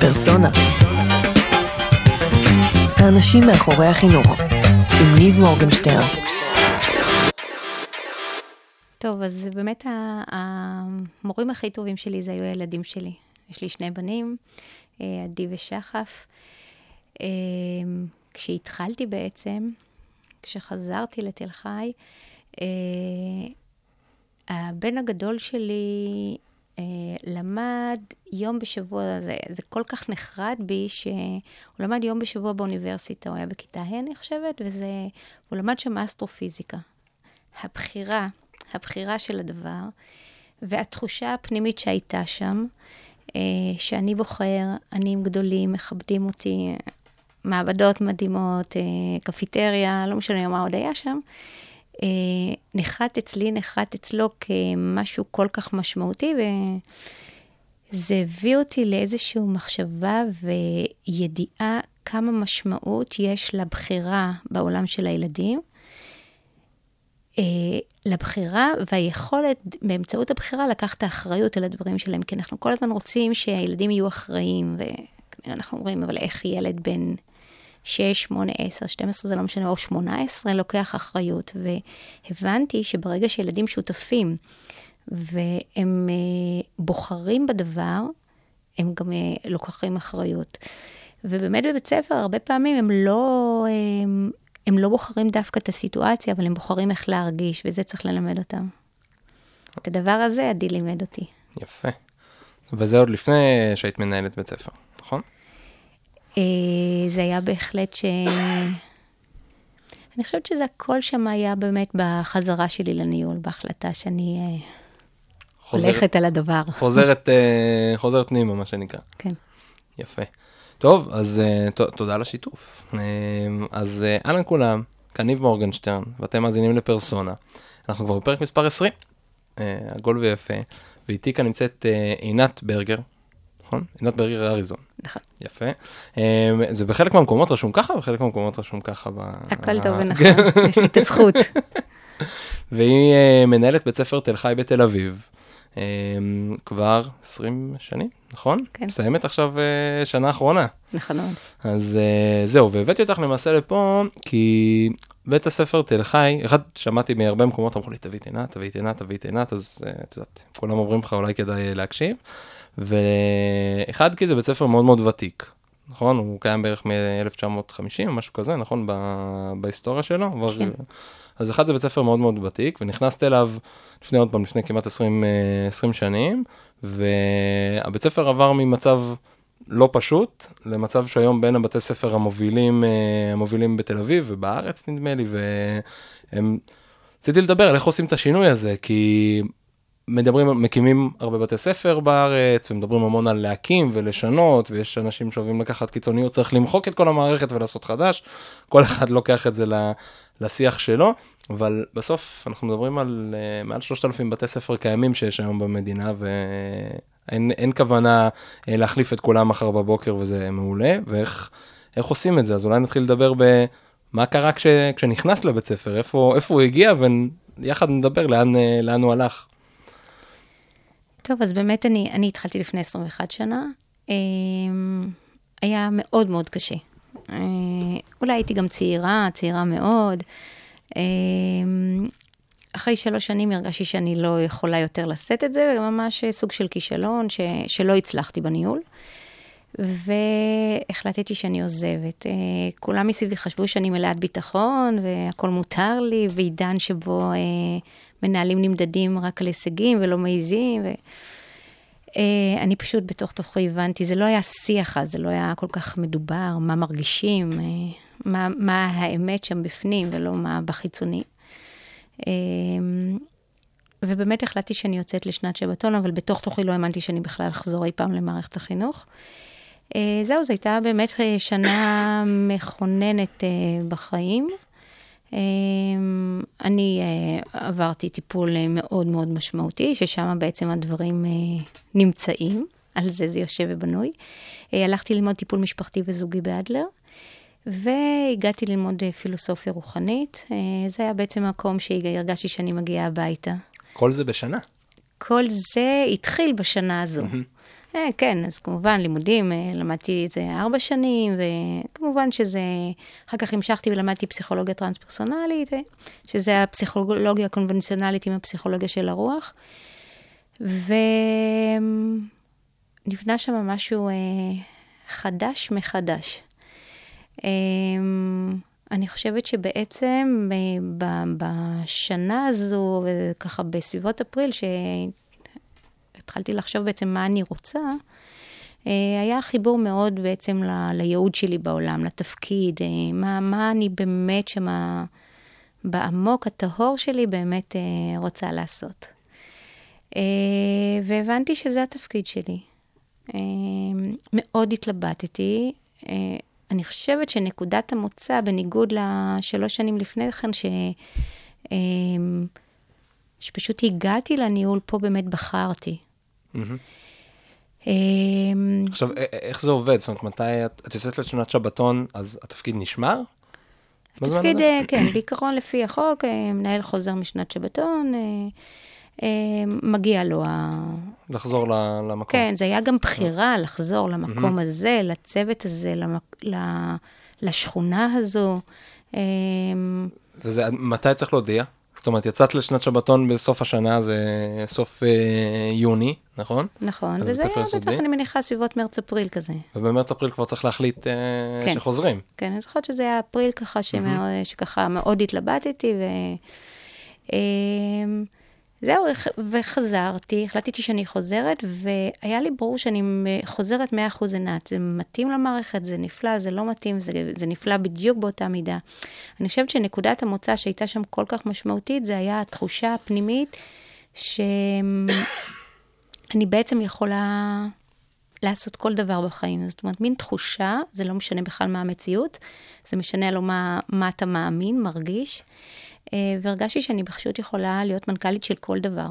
פרסונה. האנשים מאחורי החינוך, עם ניב מורגנשטרן. טוב, אז באמת המורים הכי טובים שלי זה היו הילדים שלי. יש לי שני בנים, אה, עדי ושחף. אה, כשהתחלתי בעצם, כשחזרתי לתל חי, אה, הבן הגדול שלי למד יום בשבוע, זה, זה כל כך נחרד בי, שהוא למד יום בשבוע באוניברסיטה, הוא היה בכיתה ה', אני חושבת, וזה, הוא למד שם אסטרופיזיקה. הבחירה, הבחירה של הדבר, והתחושה הפנימית שהייתה שם, אה, שאני בוחר, עניים גדולים, מכבדים אותי, מעבדות מדהימות, אה, קפיטריה, לא משנה מה עוד היה שם, אה, נחת אצלי, נחת אצלו כמשהו כל כך משמעותי, וזה הביא אותי לאיזושהי מחשבה וידיעה כמה משמעות יש לבחירה בעולם של הילדים. אה, לבחירה והיכולת באמצעות הבחירה לקחת את האחריות על הדברים שלהם, כי אנחנו כל הזמן רוצים שהילדים יהיו אחראים, ואנחנו אומרים, אבל איך ילד בן 6, 8, 10, 12, זה לא משנה, או 18, לוקח אחריות. והבנתי שברגע שילדים שותפים והם אה, בוחרים בדבר, הם גם אה, לוקחים אחריות. ובאמת בבית ספר, הרבה פעמים הם לא, הם, הם לא בוחרים דווקא את הסיטואציה, אבל הם בוחרים איך להרגיש, וזה צריך ללמד אותם. את הדבר הזה עדי לימד אותי. יפה. וזה עוד לפני שהיית מנהלת בית ספר, נכון? אה, זה היה בהחלט ש... אני חושבת שזה הכל שם היה באמת בחזרה שלי לניהול, בהחלטה שאני אה, חוזרת, הולכת על הדבר. חוזרת, אה, חוזרת פנימה, מה שנקרא. כן. יפה. טוב, אז ת, תודה על השיתוף. אז אהלן כולם, כאן ניב מורגנשטרן, ואתם מאזינים לפרסונה. אנחנו כבר בפרק מספר 20, uh, עגול ויפה, ואיתי כאן נמצאת עינת ברגר, נכון? עינת ברגר אריזון. נכון. יפה. Um, זה בחלק מהמקומות רשום ככה, בחלק מהמקומות רשום ככה. ב... הכל טוב ונכון, יש לי את הזכות. והיא uh, מנהלת בית ספר תל חי בתל אביב. אמ, כבר 20 שנים, נכון? כן. מסיימת עכשיו uh, שנה אחרונה. נכון מאוד. אז uh, זהו, והבאתי אותך למעשה לפה, כי בית הספר תל חי, אחד, שמעתי מהרבה מקומות, אמרו לי, תביא את עינת, תביא את עינת, תביא את עינת, אז את יודעת, כולם אומרים לך, אולי כדאי להקשיב. ואחד, כי זה בית ספר מאוד מאוד ותיק, נכון? הוא קיים בערך מ-1950 או משהו כזה, נכון? בהיסטוריה שלו. כן. אז אחד זה בית ספר מאוד מאוד ותיק, ונכנסתי אליו לפני עוד פעם, לפני כמעט 20, 20 אה, שנים, והבית ספר עבר ממצב לא פשוט, למצב שהיום בין הבתי ספר המובילים, אה, המובילים בתל אביב ובארץ נדמה לי, והם... רציתי לדבר על איך עושים את השינוי הזה, כי מדברים, מקימים הרבה בתי ספר בארץ, ומדברים המון על להקים ולשנות, ויש אנשים שאוהבים לקחת קיצוניות, צריך למחוק את כל המערכת ולעשות חדש, כל אחד לוקח את זה לשיח שלו, אבל בסוף אנחנו מדברים על uh, מעל 3,000 בתי ספר קיימים שיש היום במדינה, ואין כוונה uh, להחליף את כולם מחר בבוקר, וזה מעולה, ואיך עושים את זה, אז אולי נתחיל לדבר ב... מה קרה כש, כשנכנס לבית ספר, איפה, איפה הוא הגיע, ויחד נדבר לאן, אה, לאן הוא הלך. טוב, אז באמת אני, אני התחלתי לפני 21 שנה. היה מאוד מאוד קשה. אה, אולי הייתי גם צעירה, צעירה מאוד. אה, אחרי שלוש שנים הרגשתי שאני לא יכולה יותר לשאת את זה, וממש סוג של כישלון ש, שלא הצלחתי בניהול. והחלטתי שאני עוזבת. אה, כולם מסביבי חשבו שאני מלאת ביטחון והכל מותר לי, בעידן שבו מנהלים נמדדים רק על הישגים ולא מעיזים. ו... אה, אני פשוט בתוך תוכי הבנתי, זה לא היה שיח אז, זה לא היה כל כך מדובר, מה מרגישים, אה, מה, מה האמת שם בפנים ולא מה בחיצוני. אה, ובאמת החלטתי שאני יוצאת לשנת שבתון, אבל בתוך תוכי לא האמנתי שאני בכלל אחזור אי פעם למערכת החינוך. זהו, זו הייתה באמת שנה מכוננת בחיים. אמ, אני אה, עברתי טיפול אה, מאוד מאוד משמעותי, ששם בעצם הדברים אה, נמצאים, על זה זה יושב ובנוי. הלכתי ללמוד טיפול משפחתי וזוגי באדלר, והגעתי ללמוד פילוסופיה רוחנית. זה היה בעצם מקום שהרגשתי שאני מגיעה הביתה. כל זה בשנה? כל זה התחיל בשנה הזו. אה, כן, אז כמובן, לימודים, אה, למדתי את זה ארבע שנים, וכמובן שזה, אחר כך המשכתי ולמדתי פסיכולוגיה טרנס-פרסונלית, אה, שזה הפסיכולוגיה הקונבנציונלית עם הפסיכולוגיה של הרוח. ונבנה שם משהו אה, חדש מחדש. אה, אני חושבת שבעצם ב- ב- בשנה הזו, וככה בסביבות אפריל, שהתחלתי לחשוב בעצם מה אני רוצה, אה, היה חיבור מאוד בעצם ל- לייעוד שלי בעולם, לתפקיד, אה, מה, מה אני באמת שמה, בעמוק הטהור שלי באמת אה, רוצה לעשות. והבנתי שזה התפקיד שלי. מאוד התלבטתי. אני חושבת שנקודת המוצא, בניגוד לשלוש שנים לפני כן, ש... שפשוט הגעתי לניהול, פה באמת בחרתי. אמ, עכשיו, איך זה עובד? זאת אומרת, מתי את, את יוצאת לשנת שבתון, אז התפקיד נשמר? התפקיד, אה, כן, בעיקרון לפי החוק, אה, מנהל חוזר משנת שבתון, אה, מגיע לו ה... לחזור למקום. כן, זה היה גם בחירה לחזור למקום. הזה, לצוות הזה. לשכונה הזו. וזה, מתי צריך להודיע? זאת אומרת, יצאת לשנת שבתון בסוף השנה, זה סוף אה, יוני, נכון? נכון, וזה היה בטח, אני מניחה, סביבות מרץ-אפריל כזה. ובמרץ-אפריל כבר צריך להחליט אה, כן. שחוזרים. כן, אני זוכרת שזה היה אפריל ככה, שמאוד, שככה מאוד התלבטתי, ו... אה, זהו, וחזרתי, החלטתי שאני חוזרת, והיה לי ברור שאני חוזרת 100% עינת. זה מתאים למערכת, זה נפלא, זה לא מתאים, זה, זה נפלא בדיוק באותה מידה. אני חושבת שנקודת המוצא שהייתה שם כל כך משמעותית, זה היה התחושה הפנימית שאני בעצם יכולה לעשות כל דבר בחיים. זאת אומרת, מין תחושה, זה לא משנה בכלל מה המציאות, זה משנה לו מה, מה אתה מאמין, מרגיש. אה, והרגשתי שאני פשוט יכולה להיות מנכ"לית של כל דבר.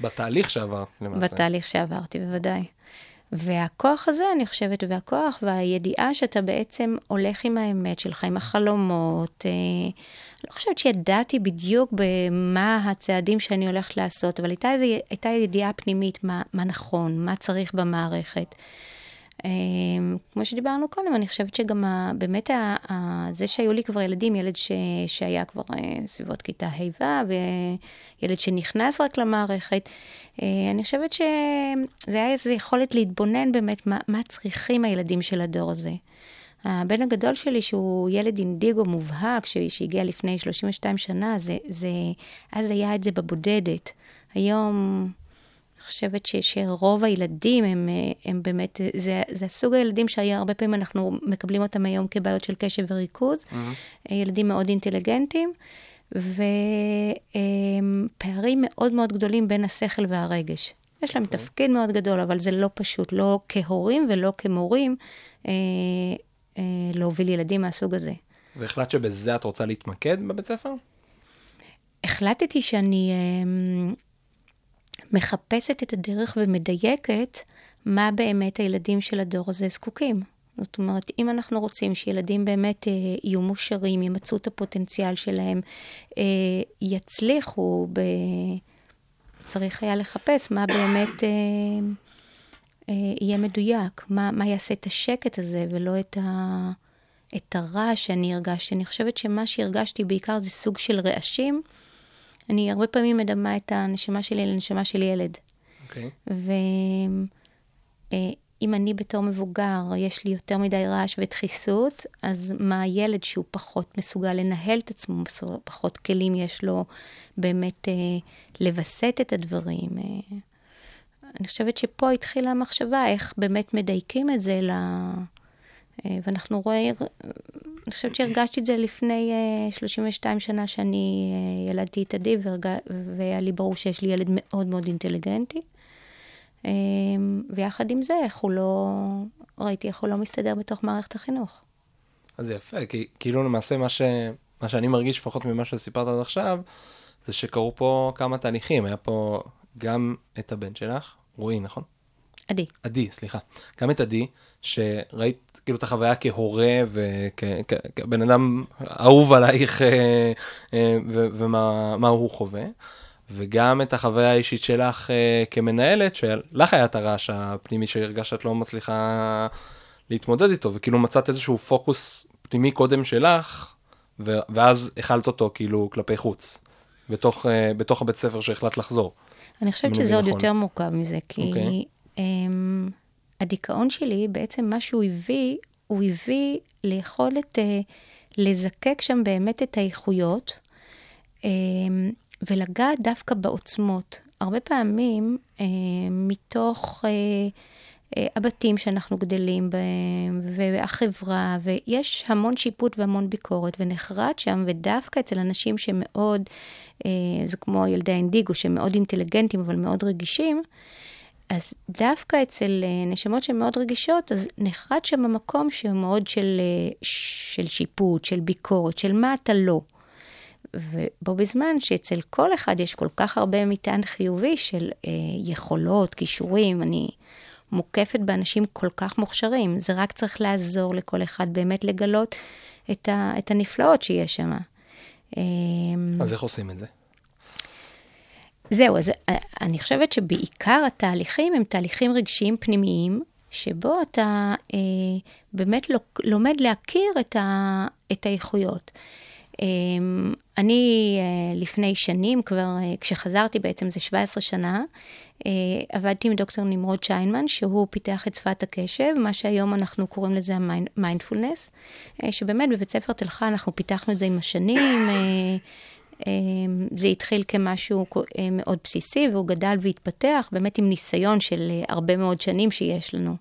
בתהליך שעברת, למעשה. בתהליך שעברתי, בוודאי. והכוח הזה, אני חושבת, והכוח והידיעה שאתה בעצם הולך עם האמת שלך, עם החלומות. אה, לא חושבת שידעתי בדיוק במה הצעדים שאני הולכת לעשות, אבל הייתה, איזו, הייתה ידיעה פנימית מה, מה נכון, מה צריך במערכת. אמ, כמו שדיברנו קודם, אני חושבת שגם ה, באמת ה, ה, זה שהיו לי כבר ילדים, ילד ש, שהיה כבר אה, סביבות כיתה ה' וילד שנכנס רק למערכת, אה, אני חושבת שזה היה איזו יכולת להתבונן באמת מה, מה צריכים הילדים של הדור הזה. הבן הגדול שלי, שהוא ילד אינדיגו מובהק, שהגיע לפני 32 שנה, זה, זה, אז היה את זה בבודדת. היום... חושבת ש, שרוב הילדים הם, הם באמת, זה, זה הסוג הילדים שהרבה פעמים אנחנו מקבלים אותם היום כבעיות של קשב וריכוז, mm-hmm. ילדים מאוד אינטליגנטים, ופערים מאוד מאוד גדולים בין השכל והרגש. יש להם okay. אוקיי. תפקיד מאוד גדול, אבל זה לא פשוט, לא כהורים ולא כמורים, אה, אה, להוביל ילדים מהסוג הזה. והחלטת שבזה את רוצה להתמקד בבית ספר? החלטתי שאני... אה, מחפשת את הדרך ומדייקת מה באמת הילדים של הדור הזה זקוקים. זאת אומרת, אם אנחנו רוצים שילדים באמת אה, יהיו מושרים, ימצאו את הפוטנציאל שלהם, אה, יצליחו, ב... צריך היה לחפש מה באמת אה, אה, יהיה מדויק, מה, מה יעשה את השקט הזה ולא את, ה... את הרעש שאני הרגשתי. אני חושבת שמה שהרגשתי בעיקר זה סוג של רעשים. אני הרבה פעמים מדמה את הנשמה שלי לנשמה של ילד. אוקיי. Okay. ואם אני בתור מבוגר, יש לי יותר מדי רעש ודחיסות, אז מה הילד שהוא פחות מסוגל לנהל את עצמו, פחות כלים יש לו באמת אה, לווסת את הדברים. אה, אני חושבת שפה התחילה המחשבה איך באמת מדייקים את זה ל... אה, ואנחנו רואים, אני חושבת שהרגשתי את זה לפני 32 אה, שנה שאני אה, ילדתי את עדי, והיה לי ברור שיש לי ילד מאוד מאוד אינטליגנטי. ויחד עם זה, איך הוא לא, ראיתי איך הוא לא מסתדר בתוך מערכת החינוך. אז זה יפה, כי כאילו למעשה מה, ש, מה שאני מרגיש, לפחות ממה שסיפרת עד עכשיו, זה שקרו פה כמה תהליכים. היה פה גם את הבן שלך, רועי, נכון? עדי. עדי, סליחה. גם את עדי, שראית כאילו את החוויה כהורה וכבן אדם אהוב עלייך אה, אה, ומה הוא חווה. וגם את החוויה האישית שלך uh, כמנהלת, שלך היה את הרעש הפנימי שהרגשת שאת לא מצליחה להתמודד איתו, וכאילו מצאת איזשהו פוקוס פנימי קודם שלך, ואז החלת אותו כאילו כלפי חוץ, בתוך, בתוך הבית ספר שהחלטת לחזור. אני חושבת שזה עוד נכון. יותר מורכב מזה, כי okay. אוקיי. um, הדיכאון שלי, בעצם מה שהוא הביא, הוא הביא ליכולת uh, לזקק שם באמת את האיכויות, um, ולגעת דווקא בעוצמות. הרבה פעמים, uh, מתוך... Uh, הבתים שאנחנו גדלים בהם, והחברה, ויש המון שיפוט והמון ביקורת, ונחרט שם, ודווקא אצל אנשים שמאוד, זה כמו ילדי האינדיגו, מאוד אינטליגנטים, אבל מאוד רגישים, אז דווקא אצל נשמות שהן מאוד רגישות, אז נחרט שם המקום שהוא מאוד של, של שיפוט, של ביקורת, של מה אתה לא. ובו בזמן שאצל כל אחד יש כל כך הרבה מטען חיובי של אה, יכולות, כישורים, אני מוקפת באנשים כל כך מוכשרים, זה רק צריך לעזור לכל אחד באמת לגלות את, ה, את הנפלאות שיש שם. אמ, אז איך עושים את זה? זהו, אז אה, אני חושבת שבעיקר התהליכים הם תהליכים רגשיים פנימיים, שבו אתה אה, באמת לומד להכיר את, ה, את האיכויות. אה, אני אה, לפני שנים, כבר אה, כשחזרתי בעצם זה 17 שנה, אה, עבדתי עם דוקטור נמרוד שיינמן, שהוא פיתח את שפת הקשב, מה שהיום אנחנו קוראים לזה המיינדפולנס, שבאמת בבית ספר תל חי אנחנו פיתחנו את זה עם השנים. זה התחיל כמשהו מאוד בסיסי, והוא גדל והתפתח, באמת עם ניסיון של הרבה מאוד שנים שיש לנו.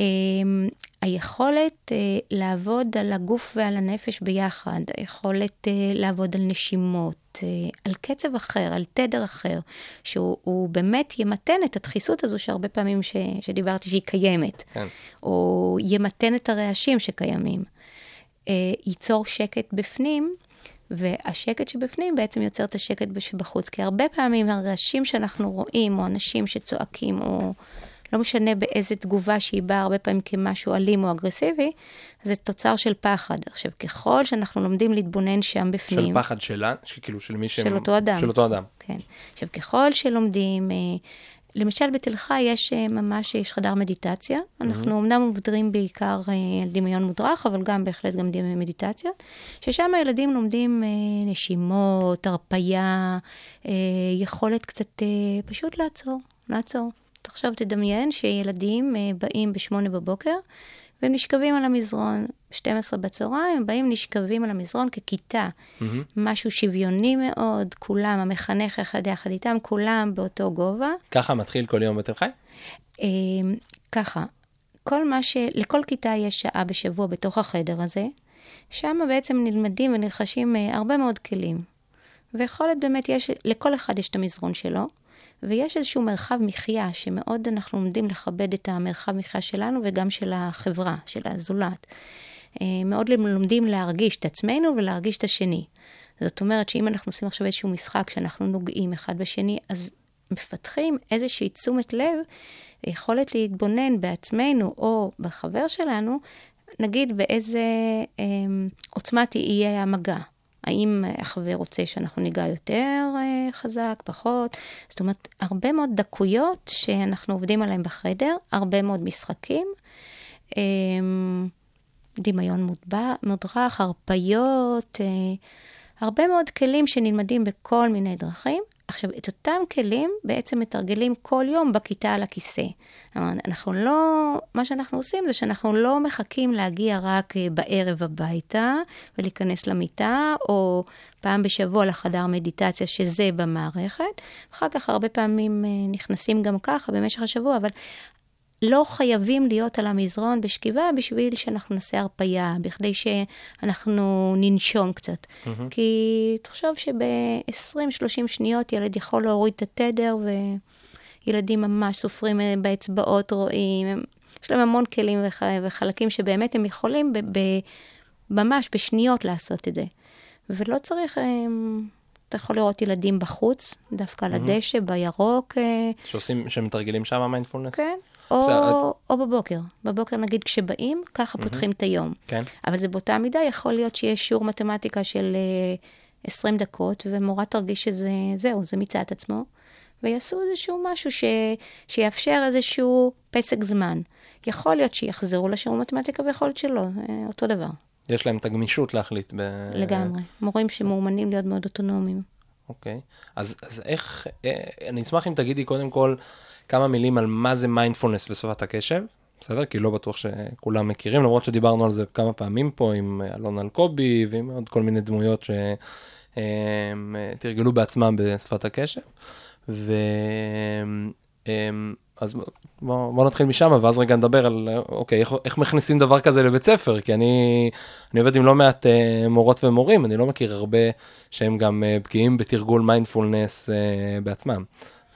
אמ, היכולת אה, לעבוד על הגוף ועל הנפש ביחד, היכולת אה, לעבוד על נשימות, אה, על קצב אחר, על תדר אחר, שהוא באמת ימתן את הדחיסות הזו שהרבה פעמים ש, שדיברתי שהיא קיימת, כן. או ימתן את הרעשים שקיימים. ייצור שקט בפנים, והשקט שבפנים בעצם יוצר את השקט שבחוץ, כי הרבה פעמים הרעשים שאנחנו רואים, או אנשים שצועקים, או... לא משנה באיזה תגובה שהיא באה הרבה פעמים כמשהו אלים או אגרסיבי, זה תוצר של פחד. עכשיו, ככל שאנחנו לומדים להתבונן שם בפנים... של פחד שלה, שכאילו של מי ש... של אותו אדם. של אותו אדם. כן. עכשיו, ככל שלומדים... אה, למשל בתל חי יש אה, ממש, יש חדר מדיטציה. Mm-hmm. אנחנו אמנם עובדים בעיקר על אה, דמיון מודרך, אבל גם בהחלט גם מדיטציות, ששם הילדים לומדים נשימות, הרפייה, יכולת קצת פשוט לעצור, לעצור. עכשיו תדמיין שילדים אה, באים ב-8 בבוקר, והם נשכבים על המזרון, 12 בצהריים, באים, נשכבים על המזרון ככיתה. Mm-hmm. משהו שוויוני מאוד, כולם, המחנך אחד יחד איתם, כולם באותו גובה. ככה מתחיל כל יום בתל חי? אה, ככה, כל מה ש... לכל כיתה יש שעה בשבוע בתוך החדר הזה, שם בעצם נלמדים ונרכשים אה, הרבה מאוד כלים. ויכולת באמת יש, לכל אחד יש את המזרון שלו. ויש איזשהו מרחב מחיה, שמאוד אנחנו לומדים לכבד את המרחב מחיה שלנו וגם של החברה, של הזולת. אה, מאוד לומדים להרגיש את עצמנו ולהרגיש את השני. זאת אומרת שאם אנחנו עושים עכשיו איזשהו משחק שאנחנו נוגעים אחד בשני, אז מפתחים איזושהי תשומת לב, יכולת להתבונן בעצמנו או בחבר שלנו, נגיד באיזה אה, עוצמה יהיה המגע. האם החבר רוצה שאנחנו ניגע יותר אה, חזק, פחות? זאת אומרת, הרבה מאוד דקויות שאנחנו עובדים עליהן בחדר, הרבה מאוד משחקים. אמ, דמיון מודרך, הרפיות, אה, הרבה מאוד כלים שנלמדים בכל מיני דרכים, עכשיו, את אותם כלים בעצם מתרגלים כל יום בכיתה על הכיסא. אנחנו לא, מה שאנחנו עושים זה שאנחנו לא מחכים להגיע רק אה, בערב הביתה ולהיכנס למיטה, או פעם בשבוע לחדר מדיטציה, שזה במערכת. אחר כך הרבה פעמים אה, נכנסים גם ככה במשך השבוע, אבל לא חייבים להיות על המזרון בשכיבה בשביל שאנחנו נעשה הרפייה, בכדי שאנחנו ננשום קצת. Mm-hmm. כי תחשוב שב-20-30 שניות ילד יכול להוריד את התדר, וילדים ממש סופרים באצבעות, רואים, יש להם המון כלים וח... וחלקים שבאמת הם יכולים ב- ב- ממש בשניות לעשות את זה. ולא צריך... הם... אתה יכול לראות ילדים בחוץ, דווקא על הדשא, בירוק. אה, שעושים, שמתרגלים שם מיינדפולנס? כן, או, עכשיו, או בבוקר. בבוקר נגיד כשבאים, ככה פותחים את היום. כן. אבל זה באותה מידה, יכול להיות שיש שיעור מתמטיקה של 20 דקות, ומורה תרגיש שזה, זהו, זה מיצה את עצמו, ויעשו איזשהו משהו ש, שיאפשר איזשהו פסק זמן. יכול להיות שיחזרו לשיעור מתמטיקה ויכול להיות שלא, אה, אותו דבר. יש להם את הגמישות להחליט. ב... לגמרי. מורים שמאומנים להיות מאוד אוטונומיים. אוקיי. אז, אז איך, אה, אני אשמח אם תגידי קודם כל כמה מילים על מה זה מיינדפולנס ושפת הקשב, בסדר? כי לא בטוח שכולם מכירים, למרות שדיברנו על זה כמה פעמים פה עם אלון אלקובי ועם עוד כל מיני דמויות שתרגלו בעצמם בשפת הקשב. ו... אז בוא, בוא נתחיל משם, ואז רגע נדבר על, אוקיי, איך, איך מכניסים דבר כזה לבית ספר, כי אני, אני עובד עם לא מעט uh, מורות ומורים, אני לא מכיר הרבה שהם גם uh, בקיאים בתרגול מיינדפולנס uh, בעצמם.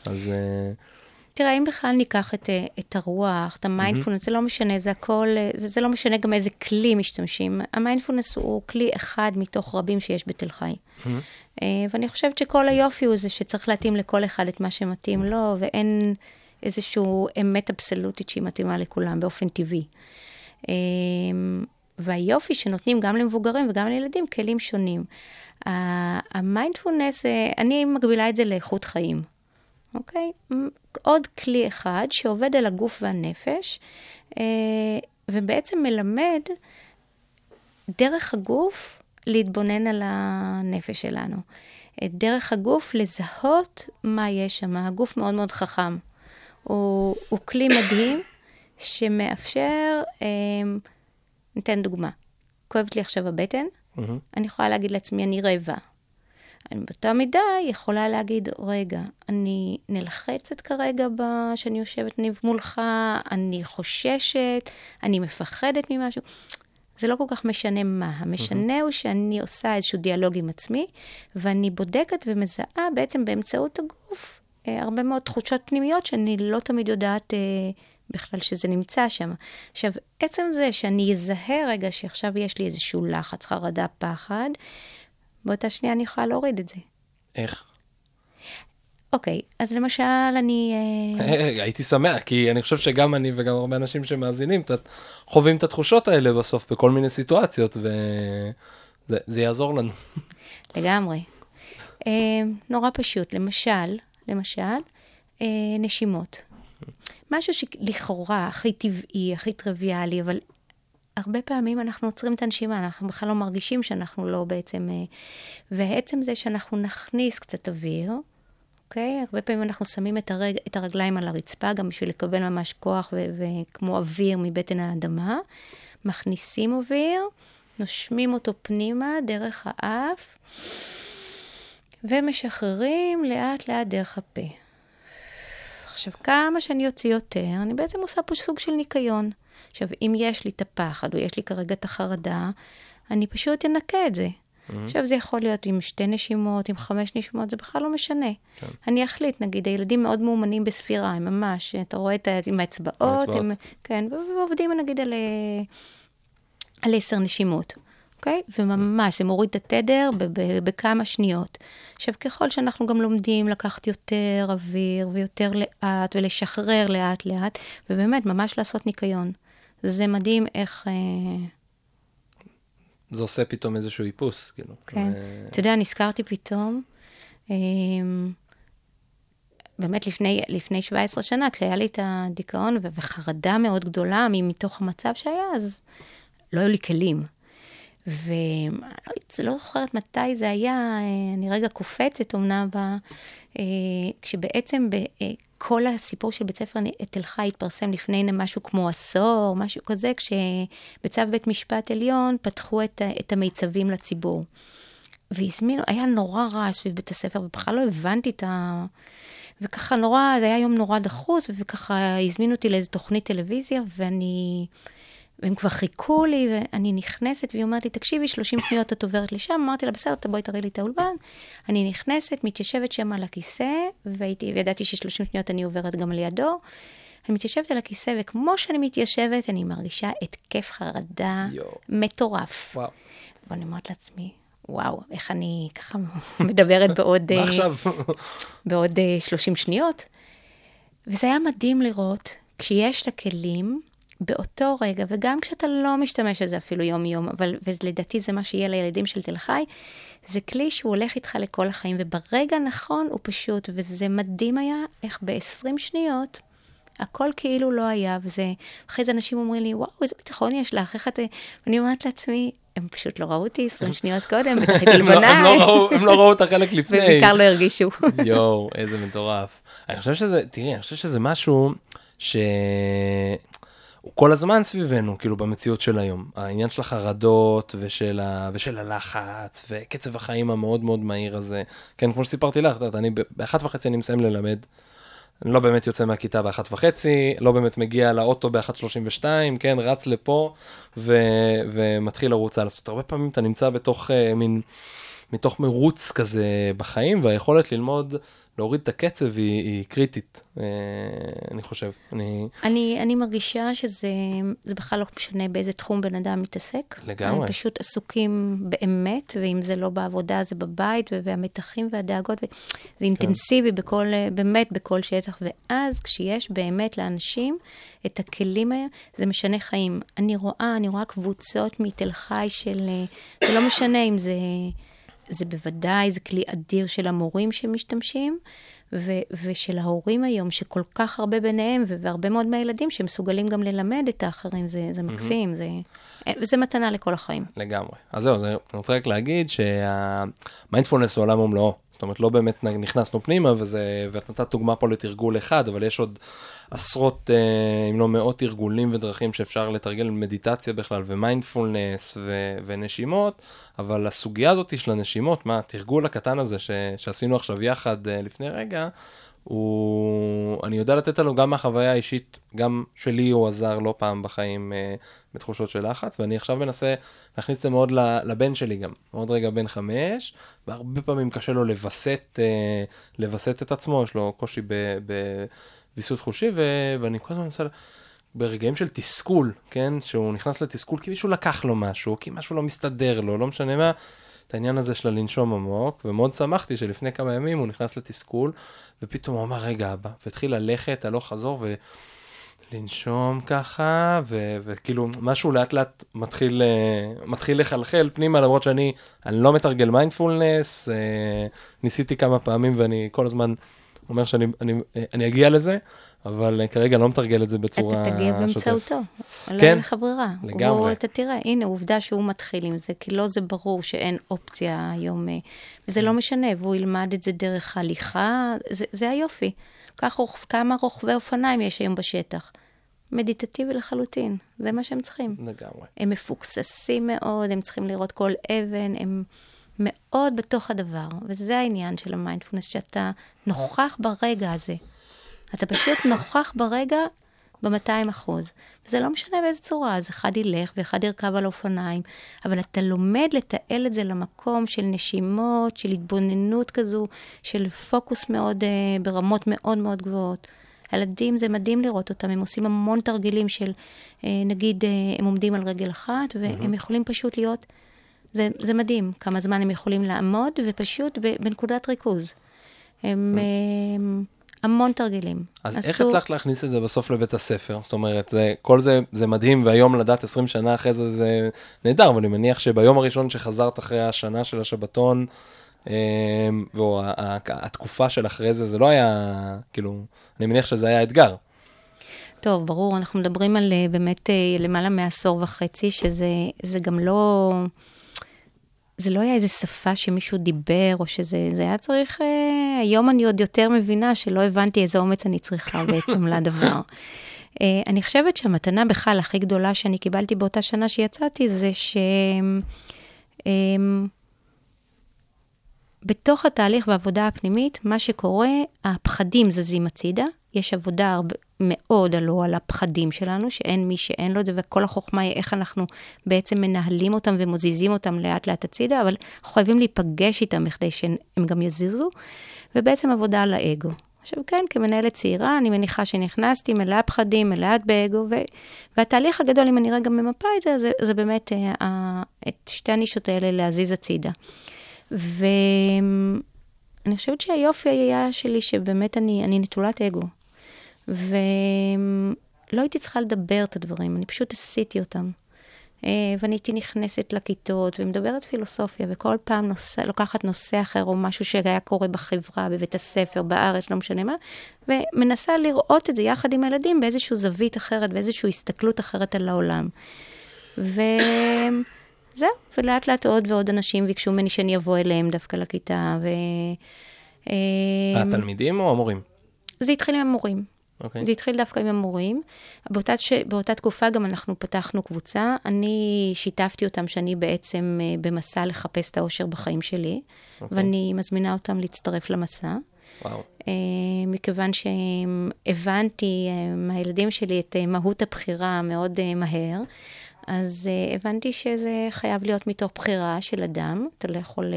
אז... Uh... תראה, אם בכלל ניקח את, את הרוח, את המיינדפולנס, mm-hmm. זה לא משנה, זה הכל, זה, זה לא משנה גם איזה כלי משתמשים. המיינדפולנס הוא כלי אחד מתוך רבים שיש בתל חי. Mm-hmm. ואני חושבת שכל היופי הוא זה שצריך להתאים לכל אחד את מה שמתאים לו, ואין... איזושהי אמת אבסולוטית שהיא מתאימה לכולם באופן טבעי. אמ, והיופי שנותנים גם למבוגרים וגם לילדים כלים שונים. המיינדפולנס, אה, אני מגבילה את זה לאיכות חיים, אוקיי? עוד כלי אחד שעובד על הגוף והנפש, אה, ובעצם מלמד דרך הגוף להתבונן על הנפש שלנו. דרך הגוף לזהות מה יש שם. הגוף מאוד מאוד חכם. הוא, הוא כלי מדהים שמאפשר, אה, ניתן דוגמה. כואבת לי עכשיו הבטן, mm-hmm. אני יכולה להגיד לעצמי, אני רעבה. אני באותה מידה יכולה להגיד, רגע, אני נלחצת כרגע שאני יושבת ניב מולך, אני חוששת, אני מפחדת ממשהו. זה לא כל כך משנה מה. המשנה mm-hmm. הוא שאני עושה איזשהו דיאלוג עם עצמי, ואני בודקת ומזהה בעצם באמצעות הגוף אה, הרבה מאוד תחושות פנימיות שאני לא תמיד יודעת אה, בכלל שזה נמצא שם. עכשיו, עצם זה שאני אזהה רגע שעכשיו יש לי איזשהו לחץ, חרדה, פחד, באותה שנייה אני יכולה להוריד את זה. איך? אוקיי, אז למשל אני... אה... הייתי שמח, כי אני חושב שגם אני וגם הרבה אנשים שמאזינים חווים את התחושות האלה בסוף בכל מיני סיטואציות, וזה יעזור לנו. לגמרי. אה, נורא פשוט, למשל, למשל, אה, נשימות. משהו שלכאורה הכי טבעי, הכי טריוויאלי, אבל הרבה פעמים אנחנו עוצרים את הנשימה, אנחנו בכלל לא מרגישים שאנחנו לא בעצם... אה, ועצם זה שאנחנו נכניס קצת אוויר, אוקיי? הרבה פעמים אנחנו שמים את, הרג, את הרגליים על הרצפה, גם בשביל לקבל ממש כוח וכמו אוויר מבטן האדמה. מכניסים אוויר, נושמים אותו פנימה דרך האף. ומשחררים לאט לאט דרך הפה. עכשיו, כמה שאני אוציא יותר, אני בעצם עושה פה סוג של ניקיון. עכשיו, אם יש לי את הפחד, או יש לי כרגע את החרדה, אני פשוט אנקה את זה. Mm-hmm. עכשיו, זה יכול להיות עם שתי נשימות, עם חמש נשימות, זה בכלל לא משנה. כן. אני אחליט, נגיד, הילדים מאוד מאומנים בספירה, הם ממש, אתה רואה את ה... עם האצבעות, הם, כן, ועובדים נגיד על, אה, על עשר נשימות. אוקיי? וממש, זה מוריד את התדר בכמה שניות. עכשיו, ככל שאנחנו גם לומדים לקחת יותר אוויר ויותר לאט ולשחרר לאט-לאט, ובאמת, ממש לעשות ניקיון. זה מדהים איך... אה... זה עושה פתאום איזשהו איפוס, כאילו. כן. אתה יודע, נזכרתי פתאום, אה... באמת לפני, לפני 17 שנה, כשהיה לי את הדיכאון וחרדה מאוד גדולה מתוך המצב שהיה, אז לא היו לי כלים. ואני לא זוכרת מתי זה היה, אה, אני רגע קופצת אמנם, בה, אה, כשבעצם כל הסיפור של בית ספר תל חי התפרסם לפני משהו כמו עשור, משהו כזה, כשבצו בית משפט עליון פתחו את, את המיצבים לציבור. והזמינו, היה נורא רע סביב בית הספר, ובכלל לא הבנתי את ה... וככה נורא, זה היה יום נורא דחוס, וככה הזמינו אותי לאיזו תוכנית טלוויזיה, ואני... והם כבר חיכו לי, ואני נכנסת, והיא אומרת לי, תקשיבי, 30 שניות את עוברת לשם. אמרתי לה, בסדר, בואי תראי לי את האולפן. אני נכנסת, מתיישבת שם על הכיסא, והייתי, וידעתי ש-30 שניות אני עוברת גם לידו. אני מתיישבת על הכיסא, וכמו שאני מתיישבת, אני מרגישה התקף חרדה יו. מטורף. וואו. ואני אומרת לעצמי, וואו, איך אני ככה מדברת בעוד... מה עכשיו? בעוד 30 שניות. וזה היה מדהים לראות, כשיש את הכלים, באותו רגע, וגם כשאתה לא משתמש בזה אפילו יום-יום, אבל, ולדעתי זה מה שיהיה לילדים של תל חי, זה כלי שהוא הולך איתך לכל החיים, וברגע הנכון הוא פשוט, וזה מדהים היה איך ב-20 שניות, הכל כאילו לא היה, וזה, אחרי זה אנשים אומרים לי, וואו, איזה ביטחון יש לך, איך את... ואני אומרת לעצמי, הם פשוט לא ראו אותי 20 שניות קודם, בטח גלבניי. הם לא ראו את החלק לפני. ובעיקר לא הרגישו. יואו, איזה מטורף. אני חושב שזה, תראי, אני חושב שזה משהו ש... הוא כל הזמן סביבנו, כאילו, במציאות של היום. העניין של החרדות ושל, ה... ושל הלחץ וקצב החיים המאוד מאוד מהיר הזה. כן, כמו שסיפרתי לך, אני באחת וחצי אני מסיים ללמד. אני לא באמת יוצא מהכיתה באחת וחצי, לא באמת מגיע לאוטו באחת שלושים ושתיים, כן, רץ לפה ו... ומתחיל לרוץ לעשות. הרבה פעמים אתה נמצא בתוך uh, מין, מתוך מרוץ כזה בחיים, והיכולת ללמוד להוריד את הקצב היא, היא קריטית, אה, אני חושב. אני... אני, אני מרגישה שזה בכלל לא משנה באיזה תחום בן אדם מתעסק. לגמרי. הם פשוט עסוקים באמת, ואם זה לא בעבודה, זה בבית, והמתחים והדאגות, זה כן. אינטנסיבי בכל, באמת בכל שטח. ואז כשיש באמת לאנשים את הכלים האלה, זה משנה חיים. אני רואה, אני רואה קבוצות מתל חי של, אה, זה לא משנה אם זה... זה בוודאי, זה כלי אדיר של המורים שמשתמשים, ו- ושל ההורים היום, שכל כך הרבה ביניהם, והרבה מאוד מהילדים שמסוגלים גם ללמד את האחרים, זה, זה מקסים, mm-hmm. זה, וזה מתנה לכל החיים. לגמרי. אז זהו, זה, אני רוצה רק להגיד שהמיינדפולנס הוא עולם ומלואו. זאת אומרת, לא באמת נכנסנו פנימה, וזה, ואת נתת דוגמה פה לתרגול אחד, אבל יש עוד עשרות, אה, אם לא מאות ארגולים ודרכים שאפשר לתרגל מדיטציה בכלל, ומיינדפולנס ו- ונשימות, אבל הסוגיה הזאת של הנשימות, מה, התרגול הקטן הזה ש- שעשינו עכשיו יחד אה, לפני רגע, הוא, אני יודע לתת לנו גם מהחוויה האישית, גם שלי הוא עזר לא פעם בחיים אה, בתחושות של לחץ, ואני עכשיו מנסה להכניס את זה מאוד לבן שלי גם. עוד רגע בן חמש, והרבה פעמים קשה לו לווסת, אה, לווסת את עצמו, יש לו קושי בוויסות חושי, ו, ואני כל הזמן מנסה... ברגעים של תסכול, כן? שהוא נכנס לתסכול כי מישהו לקח לו משהו, כי משהו לא מסתדר לו, לא משנה מה. את העניין הזה של הלנשום עמוק, ומאוד שמחתי שלפני כמה ימים הוא נכנס לתסכול, ופתאום הוא אמר, רגע, אבא, והתחיל ללכת הלוך חזור, ולנשום ככה, ו- וכאילו משהו לאט לאט מתחיל, uh, מתחיל לחלחל פנימה, למרות שאני אני לא מתרגל מיינדפולנס, uh, ניסיתי כמה פעמים ואני כל הזמן אומר שאני אני, אני אגיע לזה, אבל אה, כרגע לא מתרגל את זה בצורה שוטפת. אתה תגיע באמצעותו, כן, לא יהיה לך ברירה. לגמרי. הוא, אתה תראה, הנה, עובדה שהוא מתחיל עם זה, כי לא זה ברור שאין אופציה היום, אה, וזה לא משנה, והוא ילמד את זה דרך הליכה, זה, זה היופי. כך, כמה רוכבי אופניים יש היום בשטח. מדיטטיבי לחלוטין, זה מה שהם צריכים. לגמרי. הם מפוקססים מאוד, הם צריכים לראות כל אבן, הם מאוד בתוך הדבר, וזה העניין של המיינדפולנס, שאתה נוכח ברגע הזה. אתה פשוט נוכח ברגע ב-200 אחוז. וזה לא משנה באיזה צורה, אז אחד ילך ואחד ירכב על אופניים, אבל אתה לומד לתעל את זה למקום של נשימות, של התבוננות כזו, של פוקוס מאוד, uh, ברמות מאוד מאוד גבוהות. הילדים, זה מדהים לראות אותם, הם עושים המון תרגילים של, uh, נגיד, uh, הם עומדים על רגל אחת, והם mm-hmm. יכולים פשוט להיות, זה, זה מדהים כמה זמן הם יכולים לעמוד, ופשוט בנקודת ריכוז. הם... Mm-hmm. המון תרגילים. אז עשו... איך הצלחת להכניס את זה בסוף לבית הספר? זאת אומרת, זה, כל זה, זה מדהים, והיום לדעת 20 שנה אחרי זה, זה נהדר, אבל אני מניח שביום הראשון שחזרת אחרי השנה של השבתון, או התקופה של אחרי זה, זה לא היה, כאילו, אני מניח שזה היה אתגר. טוב, ברור, אנחנו מדברים על אה, באמת אה, למעלה מעשור וחצי, שזה גם לא... זה לא היה איזה שפה שמישהו דיבר, או שזה זה היה צריך... אה, היום אני עוד יותר מבינה שלא הבנתי איזה אומץ אני צריכה בעצם לדבר. אה, אני חושבת שהמתנה בכלל הכי גדולה שאני קיבלתי באותה שנה שיצאתי, זה ש... אה, בתוך התהליך והעבודה הפנימית, מה שקורה, הפחדים זזים הצידה, יש עבודה הרבה, מאוד עלו על הפחדים שלנו, שאין מי שאין לו את זה, וכל החוכמה היא איך אנחנו בעצם מנהלים אותם ומוזיזים אותם לאט לאט הצידה, אבל אנחנו חייבים להיפגש איתם בכדי שהם גם יזיזו, ובעצם עבודה על האגו. עכשיו כן, כמנהלת צעירה, אני מניחה שנכנסתי מלאה פחדים, מלאה באגו, ו... והתהליך הגדול, אם אני רגע ממפה את זה, זה, זה באמת uh, את שתי הנישות האלה להזיז הצידה. ואני חושבת שהיופי היה שלי, שבאמת אני, אני נטולת אגו. לא הייתי צריכה לדבר את הדברים, אני פשוט עשיתי אותם. אה, ואני הייתי נכנסת לכיתות ומדברת פילוסופיה, וכל פעם נושא, לוקחת נושא אחר או משהו שהיה קורה בחברה, בבית הספר, בארץ, לא משנה מה, ומנסה לראות את זה יחד עם הילדים באיזושהי זווית אחרת, באיזושהי הסתכלות אחרת על העולם. וזהו, ולאט לאט עוד ועוד אנשים ביקשו ממני שאני אבוא אליהם דווקא לכיתה, ו... אה, התלמידים או המורים? זה התחיל עם המורים. אוקיי. זה התחיל דווקא עם המורים. באותה, ש... באותה תקופה גם אנחנו פתחנו קבוצה. אני שיתפתי אותם שאני בעצם אה, במסע לחפש את האושר בחיים שלי, אוקיי. ואני מזמינה אותם להצטרף למסע. וואו. אה, מכיוון שהבנתי אה, מהילדים שלי את מהות הבחירה מאוד מהר, אז הבנתי שזה חייב להיות מתוך בחירה של אדם. אתה לא יכול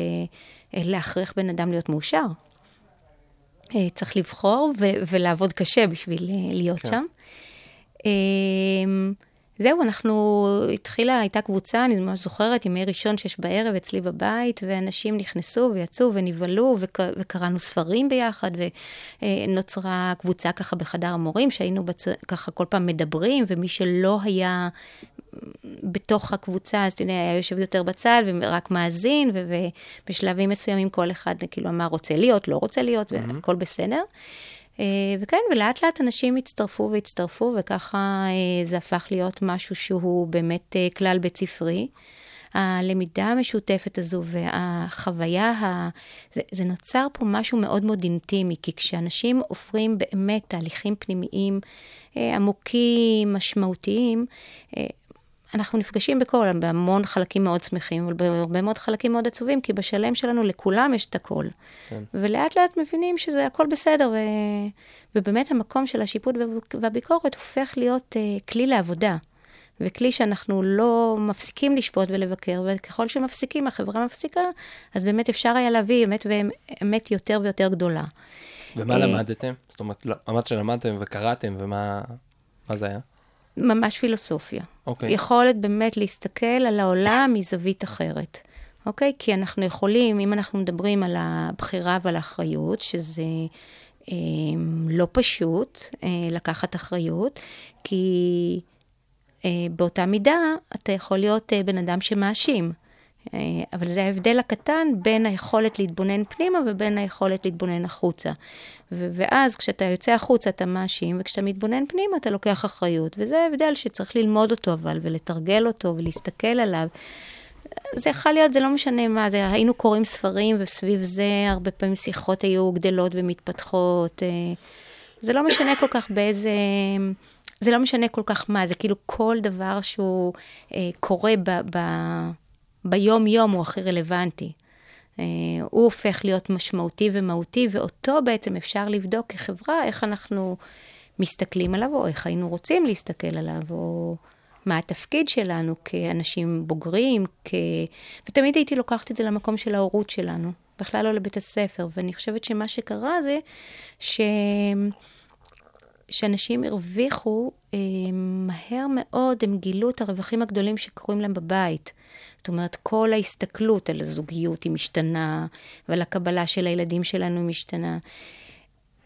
להכריח בן אדם להיות מאושר. אה, צריך לבחור ו- ולעבוד קשה בשביל אה, להיות כן. שם. אמ, זהו, אנחנו, התחילה, הייתה קבוצה, אני ממש זוכרת, ימי ראשון, שש בערב, אצלי בבית, ואנשים נכנסו ויצאו ונבהלו, וק, וקראנו ספרים ביחד, ונוצרה קבוצה ככה בחדר המורים, שהיינו בצ... ככה כל פעם מדברים, ומי שלא היה בתוך הקבוצה, אז אתה יודע, היה יושב יותר בצד ורק מאזין, ובשלבים מסוימים כל אחד כאילו אמר רוצה להיות, לא רוצה להיות, mm-hmm. והכל בסדר. אה, וכן, ולאט לאט אנשים הצטרפו והצטרפו, וככה אה, זה הפך להיות משהו שהוא באמת אה, כלל בית ספרי. הלמידה המשותפת הזו והחוויה, ה... זה, זה נוצר פה משהו מאוד מאוד אינטימי, כי כשאנשים עוברים באמת תהליכים פנימיים עמוקים, משמעותיים, אנחנו נפגשים בכל, בהמון חלקים מאוד שמחים, אבל בהרבה מאוד חלקים מאוד עצובים, כי בשלם שלנו לכולם יש את הכל. כן. ולאט לאט מבינים שזה הכל בסדר, ו... ובאמת המקום של השיפוט והביקורת הופך להיות uh, כלי לעבודה. וכלי שאנחנו לא מפסיקים לשפוט ולבקר, וככל שמפסיקים, החברה מפסיקה, אז באמת אפשר היה להביא אמת ואמת יותר ויותר גדולה. ומה אה, למדתם? זאת אומרת, אמרת שלמדתם וקראתם, ומה זה היה? ממש פילוסופיה. אוקיי. יכולת באמת להסתכל על העולם מזווית אחרת. אוקיי? כי אנחנו יכולים, אם אנחנו מדברים על הבחירה ועל האחריות, שזה אה, לא פשוט אה, לקחת אחריות, כי אה, באותה מידה אתה יכול להיות אה, בן אדם שמאשים. אה, אבל זה ההבדל הקטן בין היכולת להתבונן פנימה ובין היכולת להתבונן החוצה. ו- ואז כשאתה יוצא החוצה אתה מאשים, וכשאתה מתבונן פנימה אתה לוקח אחריות. וזה ההבדל שצריך ללמוד אותו אבל, ולתרגל אותו, ולהסתכל עליו. זה יכול להיות, זה לא משנה מה, זה, היינו קוראים ספרים, וסביב זה הרבה פעמים שיחות היו גדלות ומתפתחות. אה, זה לא משנה כל כך באיזה... זה לא משנה כל כך מה, זה כאילו כל דבר שהוא אה, קורה ב, ב, ביום-יום הוא הכי רלוונטי. אה, הוא הופך להיות משמעותי ומהותי, ואותו בעצם אפשר לבדוק כחברה, איך אנחנו מסתכלים עליו, או איך היינו רוצים להסתכל עליו, או מה התפקיד שלנו כאנשים בוגרים, כ... ותמיד הייתי לוקחת את זה למקום של ההורות שלנו, בכלל לא לבית הספר, ואני חושבת שמה שקרה זה ש... שאנשים הרוויחו אה, מהר מאוד, הם גילו את הרווחים הגדולים שקורים להם בבית. זאת אומרת, כל ההסתכלות על הזוגיות היא משתנה, ועל הקבלה של הילדים שלנו היא משתנה.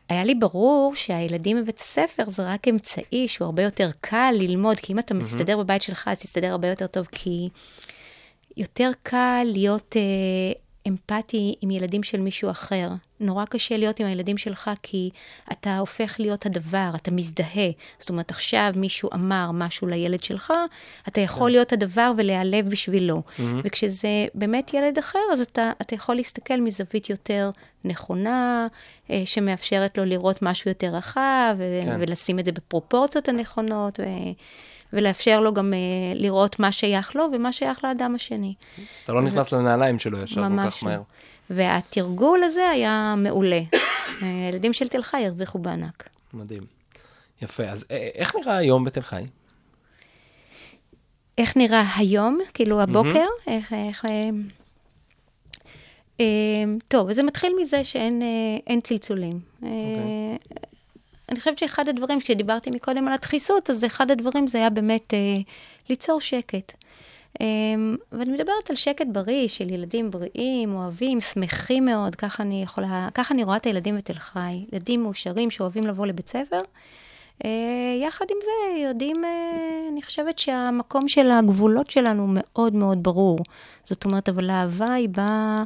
היה לי ברור שהילדים בבית הספר זה רק אמצעי שהוא הרבה יותר קל ללמוד, כי אם אתה מסתדר בבית שלך, אז תסתדר הרבה יותר טוב, כי יותר קל להיות אה, אמפתי עם ילדים של מישהו אחר. נורא קשה להיות עם הילדים שלך כי אתה הופך להיות הדבר, אתה מזדהה. זאת אומרת, עכשיו מישהו אמר משהו לילד שלך, אתה יכול כן. להיות הדבר ולהיעלב בשבילו. Mm-hmm. וכשזה באמת ילד אחר, אז אתה, אתה יכול להסתכל מזווית יותר נכונה, אה, שמאפשרת לו לראות משהו יותר רחב, כן. ולשים את זה בפרופורציות הנכונות. ו... ולאפשר לו גם uh, לראות מה שייך לו ומה שייך לאדם השני. אתה לא נכנס. לנעליים שלו ישר כל כך לא. מהר. והתרגול הזה היה מעולה. הילדים של תל חי הרוויחו בענק. מדהים. יפה. אז אה, איך נראה היום בתל חי? איך נראה היום? כאילו הבוקר? Mm-hmm. איך... איך אה, טוב, אז זה מתחיל מזה שאין צלצולים. Okay. אוקיי. אני חושבת שאחד הדברים, כשדיברתי מקודם על הדחיסות, אז אחד הדברים זה היה באמת אה, ליצור שקט. אה, ואני מדברת על שקט בריא, של ילדים בריאים, אוהבים, שמחים מאוד, ככה אני יכולה, ככה אני רואה את הילדים בתל חי. ילדים מאושרים שאוהבים לבוא לבית ספר, אה, יחד עם זה, יודעים, אה, אני חושבת שהמקום של הגבולות שלנו מאוד מאוד ברור. זאת אומרת, אבל האהבה היא באה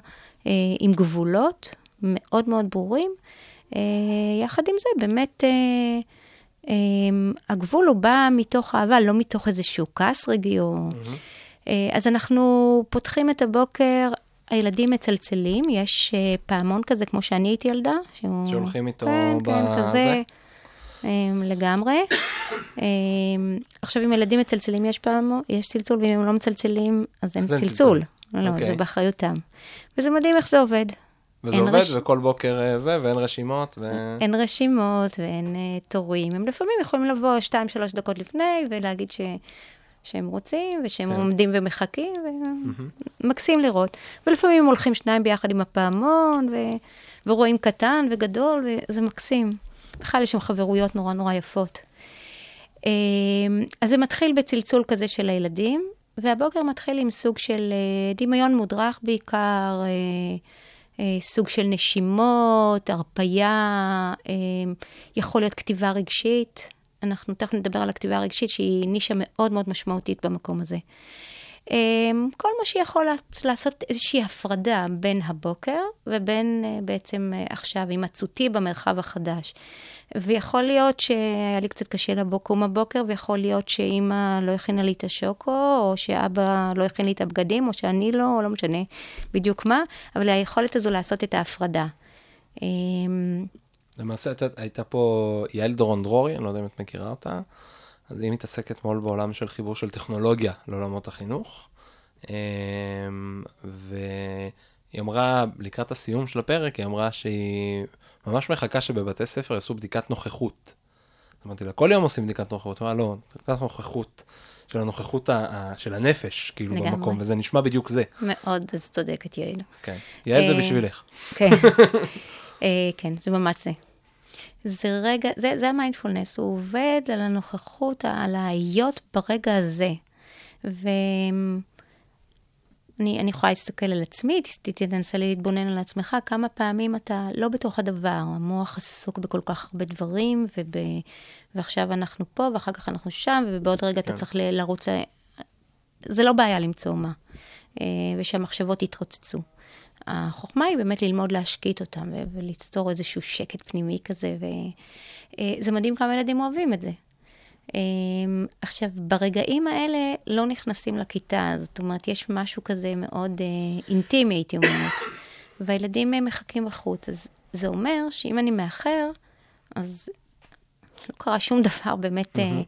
אה, עם גבולות מאוד מאוד ברורים. אה, יחד עם זה, באמת, אה, אה, הגבול הוא בא מתוך אהבה, לא מתוך איזשהו כעס רגעי או... אז אנחנו פותחים את הבוקר, הילדים מצלצלים, יש פעמון כזה, כמו שאני הייתי ילדה. שהוא... שהולכים איתו כן, כן, בזה? כזה. אה, לגמרי. אה, עכשיו, אם ילדים מצלצלים, יש פעם, יש צלצול, ואם הם לא מצלצלים, אז אין צלצול. לא, אוקיי. זה באחריותם. וזה מדהים איך זה עובד. וזה עובד, רש- וכל בוקר אה, זה, ואין רשימות, ו... אין רשימות ואין uh, תורים. הם לפעמים יכולים לבוא שתיים, שלוש דקות לפני ולהגיד ש... שהם רוצים, ושהם כן. עומדים ומחכים, ומקסים לראות. ולפעמים הם הולכים שניים ביחד עם הפעמון, ו... ורואים קטן וגדול, וזה מקסים. בכלל יש שם חברויות נורא נורא יפות. אה, אז זה מתחיל בצלצול כזה של הילדים, והבוקר מתחיל עם סוג של אה, דמיון מודרך בעיקר, אה, אה, סוג של נשימות, הרפייה, אה, יכול להיות כתיבה רגשית. אנחנו תכף נדבר על הכתיבה הרגשית, שהיא נישה מאוד מאוד משמעותית במקום הזה. אה, כל מה שיכול לעש- לעשות איזושהי הפרדה בין הבוקר ובין אה, בעצם אה, עכשיו הימצאותי במרחב החדש. ויכול להיות שהיה לי קצת קשה לקום הבוקר, ויכול להיות שאימא לא הכינה לי את השוקו, או שאבא לא הכין לי את הבגדים, או שאני לא, או לא משנה בדיוק מה, אבל היכולת הזו לעשות את ההפרדה. אה, למעשה הייתה פה יעל דורון דרורי, אני לא יודע אם את מכירה אותה, אז היא מתעסקת מאוד בעולם של חיבור של טכנולוגיה לעולמות החינוך. אמ, והיא אמרה, לקראת הסיום של הפרק, היא אמרה שהיא ממש מחכה שבבתי ספר יעשו בדיקת נוכחות. אמרתי לה, כל יום עושים בדיקת נוכחות. אמרה, לא, בדיקת נוכחות, של הנוכחות ה- ה- של הנפש, כאילו, לגמרי. במקום, וזה נשמע בדיוק זה. מאוד, אז צודקת יעל. כן. יעל זה אה, בשבילך. כן, אה, כן, זה ממש זה. זה רגע, זה, זה המיינדפולנס, הוא עובד על הנוכחות, על ההיות ברגע הזה. ואני אני יכולה להסתכל על עצמי, תנסה להתבונן על עצמך, כמה פעמים אתה לא בתוך הדבר, המוח עסוק בכל כך הרבה דברים, וב, ועכשיו אנחנו פה, ואחר כך אנחנו שם, ובעוד רגע אתה כן. צריך ל- לרוץ... זה לא בעיה למצוא מה, אה, ושהמחשבות יתרוצצו. החוכמה היא באמת ללמוד להשקיט אותם וליצור איזשהו שקט פנימי כזה, וזה מדהים כמה ילדים אוהבים את זה. אה, עכשיו, ברגעים האלה לא נכנסים לכיתה, זאת אומרת, יש משהו כזה מאוד אה, אינטימי, הייתי אומרת, והילדים אה, מחכים בחוץ. אז זה אומר שאם אני מאחר, אז לא קרה שום דבר באמת, אה,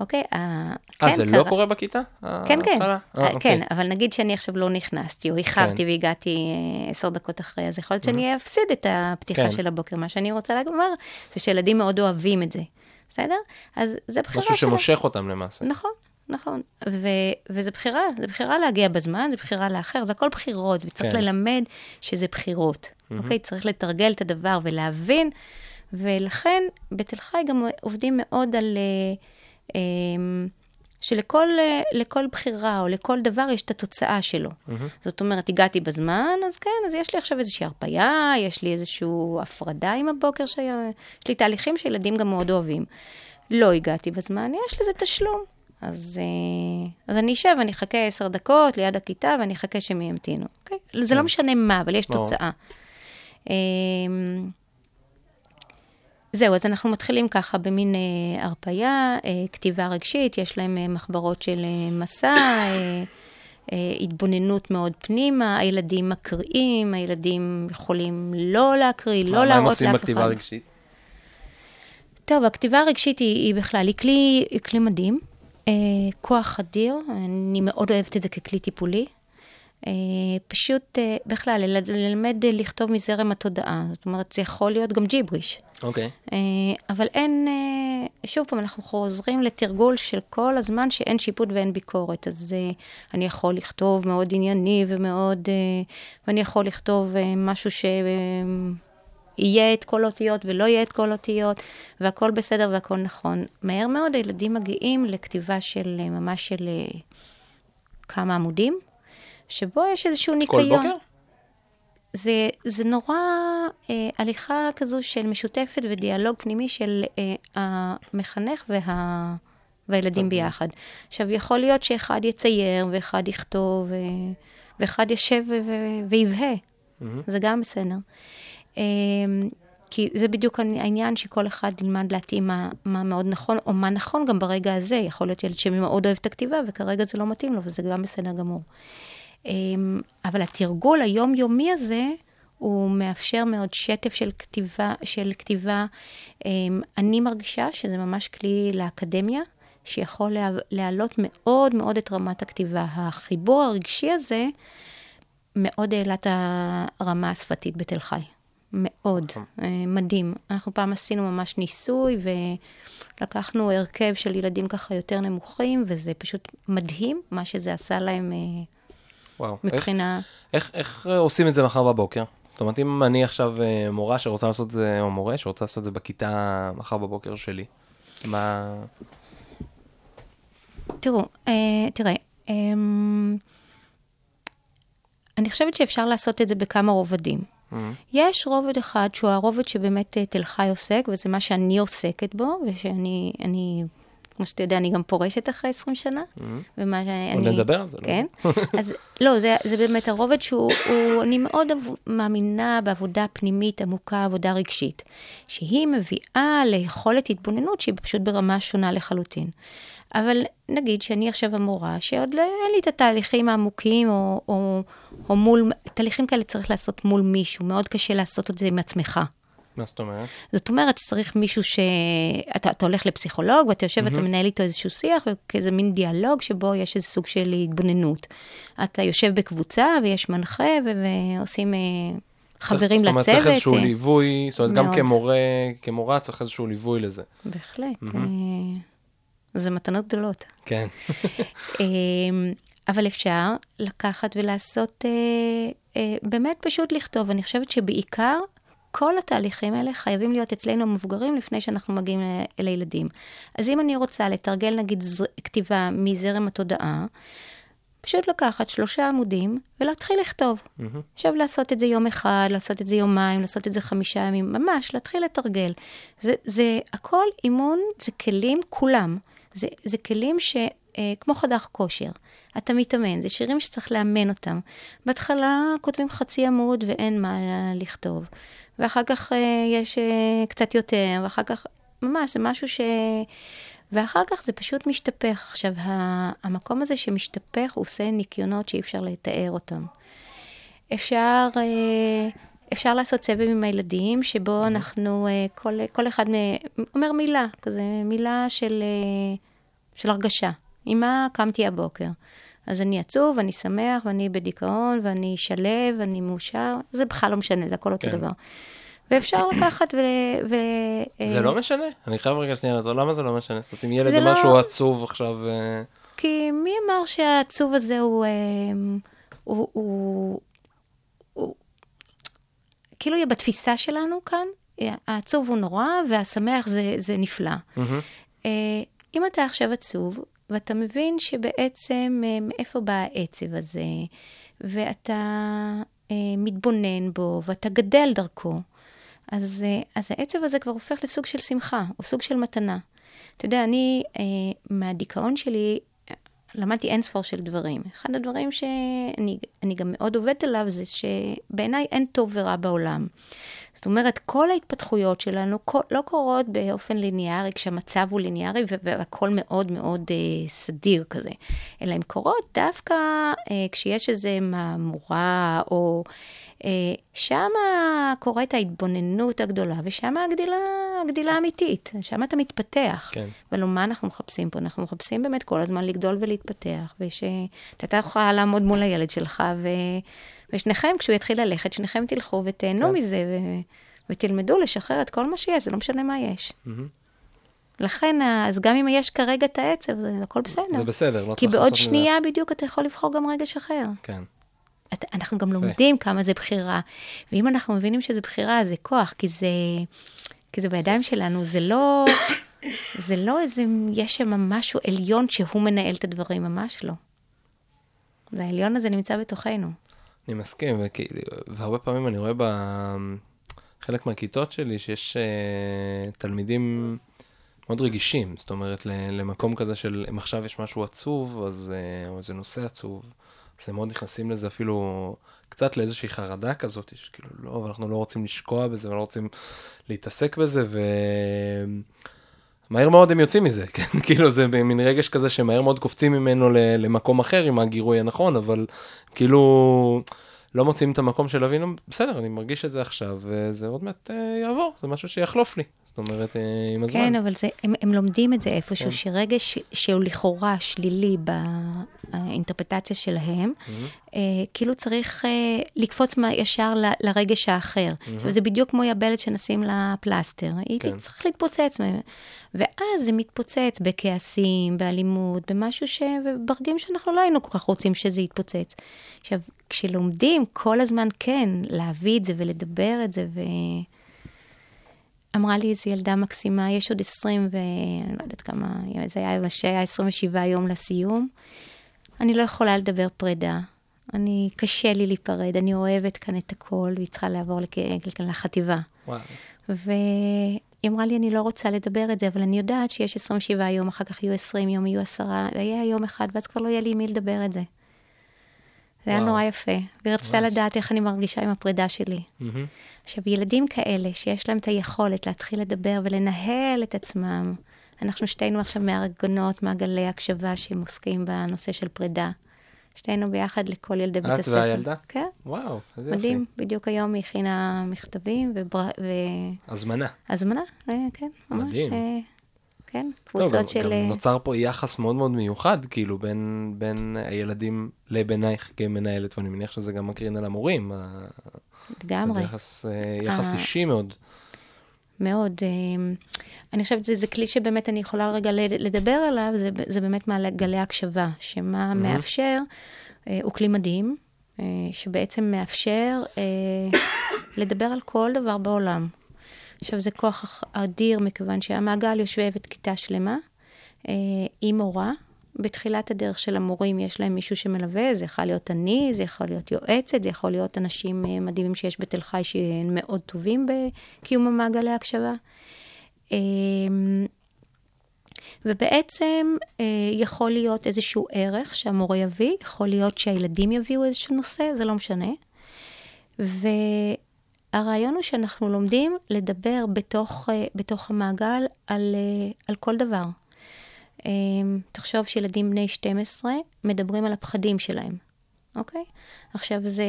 אוקיי? אה, אה, כן זה לא. קורה בכיתה? כן, כן. אה, אה, אוקיי. כן, אבל נגיד שאני עכשיו לא נכנסתי, או איחרתי כן. והגעתי עשר דקות אחרי, אז יכול להיות שאני אפסיד את הפתיחה כן. של הבוקר. מה שאני רוצה לומר, זה שילדים מאוד אוהבים את זה, בסדר? אז זה בחירה משהו שלהם. שמושך אותם למעשה. נכון, נכון. ו- וזה בחירה, זה בחירה להגיע בזמן, זה בחירה לאחר, זה הכל בחירות, וצריך כן. ללמד שזה בחירות, אוקיי? צריך לתרגל את הדבר ולהבין, ולכן בתל חי גם עובדים מאוד על... אה, אה, שלכל אה, לכל בחירה או לכל דבר יש את התוצאה שלו. זאת אומרת, הגעתי בזמן, אז כן, אז יש לי עכשיו איזושהי הרפייה, יש לי איזושהי הפרדה עם הבוקר שהיה, יש לי תהליכים שילדים גם מאוד אוהבים. לא הגעתי בזמן, יש לזה תשלום. אז, אה, אז אני אשב, אני אחכה עשר דקות ליד הכיתה ואני אחכה שהם ימתינו, אוקיי? זה לא משנה מה, אבל יש. תוצאה. זהו, אז אנחנו מתחילים ככה במין אה, הרפייה, אה, כתיבה רגשית, יש להם אה, מחברות של אה, מסע, אה, אה, התבוננות מאוד פנימה, הילדים מקריאים, הילדים יכולים לא להקריא, מה- לא מה הם להראות עושים לאף אחד. בכתיבה רגשית? טוב, הכתיבה הרגשית היא, היא בכלל, היא כלי, היא כלי מדהים, אה, כוח אדיר, אני מאוד אוהבת את זה ככלי טיפולי. אה, פשוט, אה, בכלל, ללמד אה, לכתוב מזרם התודעה, זאת אומרת, זה יכול להיות גם ג'יבריש. אוקיי. אה, אבל אין, שוב פעם, אנחנו חוזרים לתרגול של כל הזמן שאין שיפוט ואין ביקורת. אז אני יכול לכתוב מאוד ענייני ומאוד, ואני יכול לכתוב משהו ש... יהיה את כל אותיות ולא יהיה את כל אותיות, והכל בסדר והכל נכון. מהר מאוד הילדים מגיעים לכתיבה של ממש של כמה עמודים, שבו יש איזשהו כל ניקיון. בוקר? זה, זה נורא אה, הליכה כזו של משותפת ודיאלוג פנימי של אה, המחנך וה, והילדים ביחד. עכשיו, יכול להיות שאחד יצייר ואחד יכתוב, אה, ואחד ישב ו- ו- ויבהה, Mm-hmm. זה גם בסדר. אה, כי זה בדיוק העניין שכל אחד ילמד להתאים מה, מה מאוד נכון, או מה נכון גם ברגע הזה. יכול להיות ילד שמאוד אוהב את הכתיבה, וכרגע זה לא מתאים לו, וזה גם בסדר גמור. אמ, אבל התרגול היומיומי הזה, הוא מאפשר מאוד שטף של כתיבה, של כתיבה. אמ, אני מרגישה שזה ממש כלי לאקדמיה, שיכול לה, להעלות מאוד מאוד את רמת הכתיבה. החיבור הרגשי הזה מאוד העלה את הרמה השפתית בתל חי. מאוד, אה, מדהים. אנחנו פעם עשינו ממש ניסוי, ולקחנו הרכב של ילדים ככה יותר נמוכים, וזה פשוט מדהים מה שזה עשה להם אה, וואו. מבחינה... איך, איך, איך אה, עושים את זה מחר בבוקר? זאת אומרת, אם אני עכשיו אה, מורה שרוצה לעשות את זה, או מורה שרוצה לעשות את זה בכיתה מחר בבוקר שלי, מה... תראו, אה, תראה, אה, אני חושבת שאפשר לעשות את זה בכמה רובדים. Mm-hmm. יש רובד אחד שהוא הרובד שבאמת תל חי עוסק, וזה מה שאני עוסקת בו, ושאני, אני, כמו שאתה יודע, אני גם פורשת אחרי 20 שנה. ומה שאני... עוד נדבר על זה, לא? כן. אז לא, זה, זה באמת הרובד שהוא, הוא, אני מאוד מאמינה בעבודה פנימית עמוקה, עבודה רגשית, שהיא מביאה ליכולת התבוננות שהיא פשוט ברמה שונה לחלוטין. אבל נגיד שאני עכשיו המורה, שעוד לא, אין לי את התהליכים העמוקים, או, או, או מול, תהליכים כאלה צריך לעשות מול מישהו, מאוד קשה לעשות את זה עם עצמך. מה זאת אומרת? זאת אומרת שצריך מישהו ש... אתה, אתה הולך לפסיכולוג ואתה יושב ואתה מנהל איתו איזשהו שיח, וכזה מין דיאלוג שבו יש איזה סוג של התבוננות. אתה יושב בקבוצה ויש מנחה ו... ועושים אה, חברים זאת אומרת, לצוות. צריך איזשהו אה, ליווי, זאת אומרת, גם. כמורה, כמורה צריך איזשהו ליווי לזה. בהחלט. אה, זה מתנות גדולות. כן. אבל אפשר לקחת ולעשות, באמת פשוט לכתוב. אני חושבת שבעיקר כל התהליכים האלה חייבים להיות אצלנו המבוגרים לפני שאנחנו מגיעים ל- אל הילדים. אז אם אני רוצה לתרגל נגיד זר, כתיבה מזרם התודעה, פשוט לקחת שלושה עמודים ולהתחיל לכתוב. עכשיו לעשות את זה יום אחד, לעשות את זה יומיים, לעשות את זה חמישה ימים, ממש להתחיל לתרגל. זה, זה הכל אימון, זה כלים, כולם. זה, זה כלים ש... אה, כמו חדך כושר. אתה מתאמן, זה שירים שצריך לאמן אותם. בהתחלה כותבים חצי עמוד ואין מה לכתוב. ואחר כך אה, יש אה, קצת יותר, ואחר כך, ממש, זה משהו ש... ואחר כך זה פשוט משתפך. עכשיו, המקום הזה שמשתפך, הוא עושה ניקיונות שאי אפשר לתאר אותם. אפשר, אה, אפשר לעשות סבב עם הילדים, שבו אנחנו, כל, כל אחד אומר מילה, כזה מילה של, של הרגשה. עם מה קמתי הבוקר. אז אני עצוב, אני שמח, ואני בדיכאון, ואני שלב, ואני מאושר, זה בכלל לא משנה, זה הכל אותו כן. דבר. ואפשר לקחת ו... ו זה אה, לא משנה? אני חייב רגע שנייה לעזור, למה זה לא משנה? זאת אומרת, אם ילד זה אומר לא- שהוא עצוב עכשיו... אה, כי מי אמר שהעצוב הזה הוא, אה, הוא, הוא, הוא, כאילו בתפיסה שלנו כאן, העצוב הוא נורא והשמח זה, זה נפלא. אה, אם אתה עכשיו עצוב, ואתה מבין שבעצם אה, מאיפה בא העצב הזה, ואתה אה, מתבונן בו, ואתה גדל דרכו, אז, אה, אז העצב הזה כבר הופך לסוג של שמחה, או סוג של מתנה. אתה יודע, אני, מהדיכאון שלי, למדתי אין ספור של דברים. אחד הדברים שאני אני גם מאוד עובדת עליו זה שבעיניי אין טוב ורע בעולם. זאת אומרת, כל ההתפתחויות שלנו כל, לא קורות באופן ליניארי, כשהמצב הוא ליניארי והכל מאוד מאוד אה, סדיר כזה, אלא הן קורות דווקא אה, כשיש איזו מהמורה, או אה, שם קורית ההתבוננות הגדולה, ושם הגדילה, הגדילה האמיתית, שם אתה מתפתח. כן. ולא, מה אנחנו מחפשים פה? אנחנו מחפשים באמת כל הזמן לגדול ולהתפתח, ושאתה תוכל לעמוד מול הילד שלך, ו... ושניכם, כשהוא יתחיל ללכת, שניכם תלכו ותהנו כן. מזה, ו... ותלמדו לשחרר את כל מה שיש, זה לא משנה מה יש. מהמם. לכן, אז גם אם יש כרגע את העצב, זה הכל בסדר. זה בסדר, לא כי צריך בעוד לעשות מזה- שנייה בדיוק אתה יכול לבחור גם רגש אחר. כן. את- אנחנו גם לומדים כמה זה בחירה. ואם אנחנו מבינים שזה בחירה, זה כוח, כי זה, כי זה בידיים שלנו, זה לא, זה לא איזה, יש שם משהו עליון שהוא מנהל את הדברים, ממש לא. זה העליון הזה נמצא בתוכנו. אני מסכים, והרבה פעמים אני רואה בחלק מהכיתות שלי שיש uh, תלמידים מאוד רגישים, זאת אומרת, למקום כזה של אם עכשיו יש משהו עצוב, אז, uh, או איזה נושא עצוב, אז הם מאוד נכנסים לזה אפילו קצת לאיזושהי חרדה כזאת, שכאילו, לא, אנחנו לא רוצים לשקוע בזה ולא רוצים להתעסק בזה, ו... מהר מאוד הם יוצאים מזה, כן? כאילו זה מין רגש כזה שמהר מאוד קופצים ממנו למקום אחר עם הגירוי הנכון, אבל כאילו לא מוצאים את המקום של להבין, בסדר, אני מרגיש את זה עכשיו, וזה עוד מעט אה, יעבור, זה משהו שיחלוף לי. זאת אומרת, אה, עם הזמן. כן, אבל זה, הם, הם לומדים את זה איפשהו, כן. שרגש שהוא לכאורה שלילי באינטרפטציה שלהם, mm-hmm. אה, כאילו צריך אה, לקפוץ ישר ל, לרגש האחר. Mm-hmm. עכשיו, זה בדיוק כמו יבלת שנשים לה פלסטר, היא כן. צריך להתפוצץ. ואז זה מתפוצץ בכעסים, באלימות, במשהו ש... וברגעים שאנחנו לא היינו כל כך רוצים שזה יתפוצץ. עכשיו, כשלומדים כל הזמן כן להביא את זה ולדבר את זה, ו... אמרה לי איזו ילדה מקסימה, יש עוד 20 ו... אני לא יודעת כמה, זה היה, שהיה 27 יום לסיום. אני לא יכולה לדבר פרידה. אני, קשה לי להיפרד, אני אוהבת כאן את הכל, והיא צריכה לעבור לכ... לחטיבה. וואו. והיא אמרה לי, אני לא רוצה לדבר את זה, אבל אני יודעת שיש 27 יום, אחר כך יהיו 20 יום, יהיו עשרה, ויהיה יום אחד, ואז כבר לא יהיה לי עם מי לדבר את זה. זה היה נורא יפה. והיא רצתה לדעת איך אני מרגישה עם הפרידה שלי. Mm-hmm. עכשיו, ילדים כאלה, שיש להם את היכולת להתחיל לדבר ולנהל את עצמם, אנחנו שתינו עכשיו מארגנות, מעגלי הקשבה שהם עוסקים בנושא של פרידה. שתינו ביחד לכל ילדי בית הספר. את והילדה? כן. וואו, איזה יופי. מדהים, בדיוק היום היא הכינה מכתבים ובר... ו... הזמנה. הזמנה, אה, כן, ממש. מדהים. אה, כן, קבוצות לא, של... גם אה, נוצר פה יחס מאוד מאוד מיוחד, כאילו, בין, בין הילדים לבינך כמנהלת, ואני מניח שזה גם מקרין על המורים. לגמרי. יחס, יחס אישי מאוד. מאוד. אני חושבת שזה כלי שבאמת אני יכולה רגע לדבר עליו, זה, זה באמת מעגלי הקשבה, שמה mm-hmm. מאפשר, הוא כלי מדהים, שבעצם מאפשר לדבר על כל דבר בעולם. עכשיו, זה כוח אדיר, מכיוון שהמעגל יושבת כיתה שלמה אה, עם מורה. בתחילת הדרך של המורים יש להם מישהו שמלווה, זה יכול להיות אני, זה יכול להיות יועצת, זה יכול להיות אנשים אה, מדהימים שיש בתל חי שהם מאוד טובים בקיום המעגלי ההקשבה. אה, ובעצם אה, יכול להיות איזשהו ערך שהמורה יביא, יכול להיות שהילדים יביאו איזשהו נושא, זה לא משנה. ו... הרעיון הוא שאנחנו לומדים לדבר בתוך, אה, בתוך המעגל על, אה, על כל דבר. אה, תחשוב שילדים בני 12 מדברים על הפחדים שלהם, אוקיי? עכשיו זה...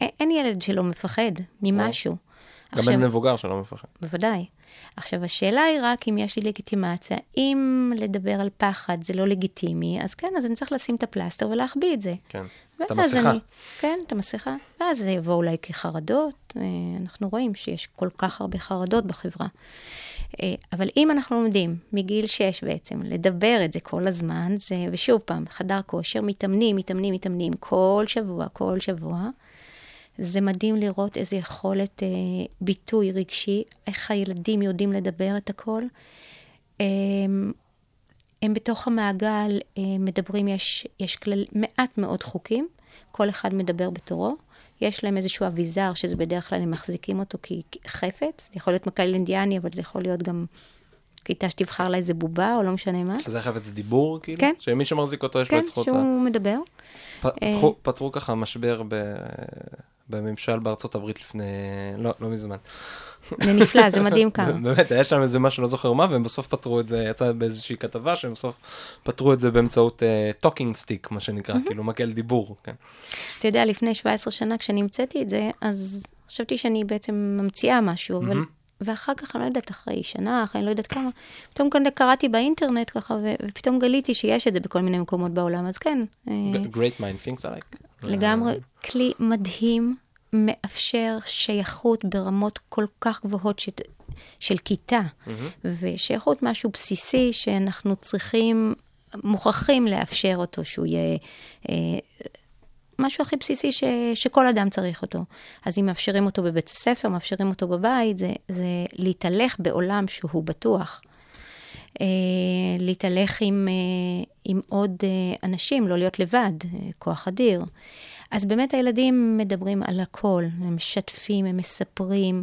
אין ילד שלא מפחד ממשהו. גם אין מבוגר שלא מפחד. בוודאי. עכשיו, השאלה היא רק אם יש לי לגיטימציה. אם לדבר על פחד זה לא לגיטימי, אז כן, אז אני צריך לשים את הפלסטר ולהחביא את זה. כן, את המסכה. אני, כן, את המסכה. ואז זה יבוא אולי כחרדות. אה, אנחנו רואים שיש כל כך הרבה חרדות בחברה. אה, אבל אם אנחנו לומדים מגיל 6 בעצם לדבר את זה כל הזמן, זה, ושוב פעם, חדר כושר, מתאמנים, מתאמנים, מתאמנים כל שבוע, כל שבוע, זה מדהים לראות איזו יכולת אה, ביטוי רגשי, איך הילדים יודעים לדבר את הכל. אה, הם בתוך המעגל אה, מדברים, יש, יש כלל, מעט מאוד חוקים, כל אחד מדבר בתורו. יש להם איזשהו אביזר, שזה בדרך כלל הם מחזיקים אותו כחפץ, זה יכול להיות מקל אינדיאני, אבל זה יכול להיות גם כיתה שתבחר לה איזה בובה, או לא משנה מה. זה חפץ דיבור, כאילו? כן. שמי שמחזיק אותו יש כן, לו את זכות כן, שהוא מדבר. פתחו, אה, פתרו ככה משבר ב... בממשל בארצות הברית לפני, לא, לא מזמן. זה נפלא, זה מדהים כמה. באמת, היה שם איזה משהו, לא זוכר מה, והם בסוף פתרו את זה, יצא באיזושהי כתבה, שהם בסוף פתרו את זה באמצעות talking uh, stick, מה שנקרא. כאילו מקל דיבור, כן. אתה יודע, לפני 17 שנה, כשאני המצאתי את זה, אז חשבתי שאני בעצם ממציאה משהו, אבל... ואחר כך, אני לא יודעת, אחרי שנה, אחרי אני לא יודעת כמה, פתאום כאן קראתי באינטרנט ככה, ופתאום גיליתי שיש את זה בכל מיני מקומות בעולם, אז כן. אה, great mind thinks alike. לגמרי, כלי מדהים, מאפשר שייכות ברמות כל כך גבוהות ש... של כיתה, mm-hmm. ושייכות משהו בסיסי שאנחנו צריכים, מוכרחים לאפשר אותו, שהוא יהיה אה, משהו הכי בסיסי ש... שכל אדם צריך אותו. אז אם מאפשרים אותו בבית הספר, מאפשרים אותו בבית, זה, זה להתהלך בעולם שהוא בטוח. אה, להתהלך עם, אה, עם עוד אה, אנשים, לא להיות לבד, אה, כוח אדיר. אז באמת הילדים מדברים על הכל, הם משתפים, הם מספרים.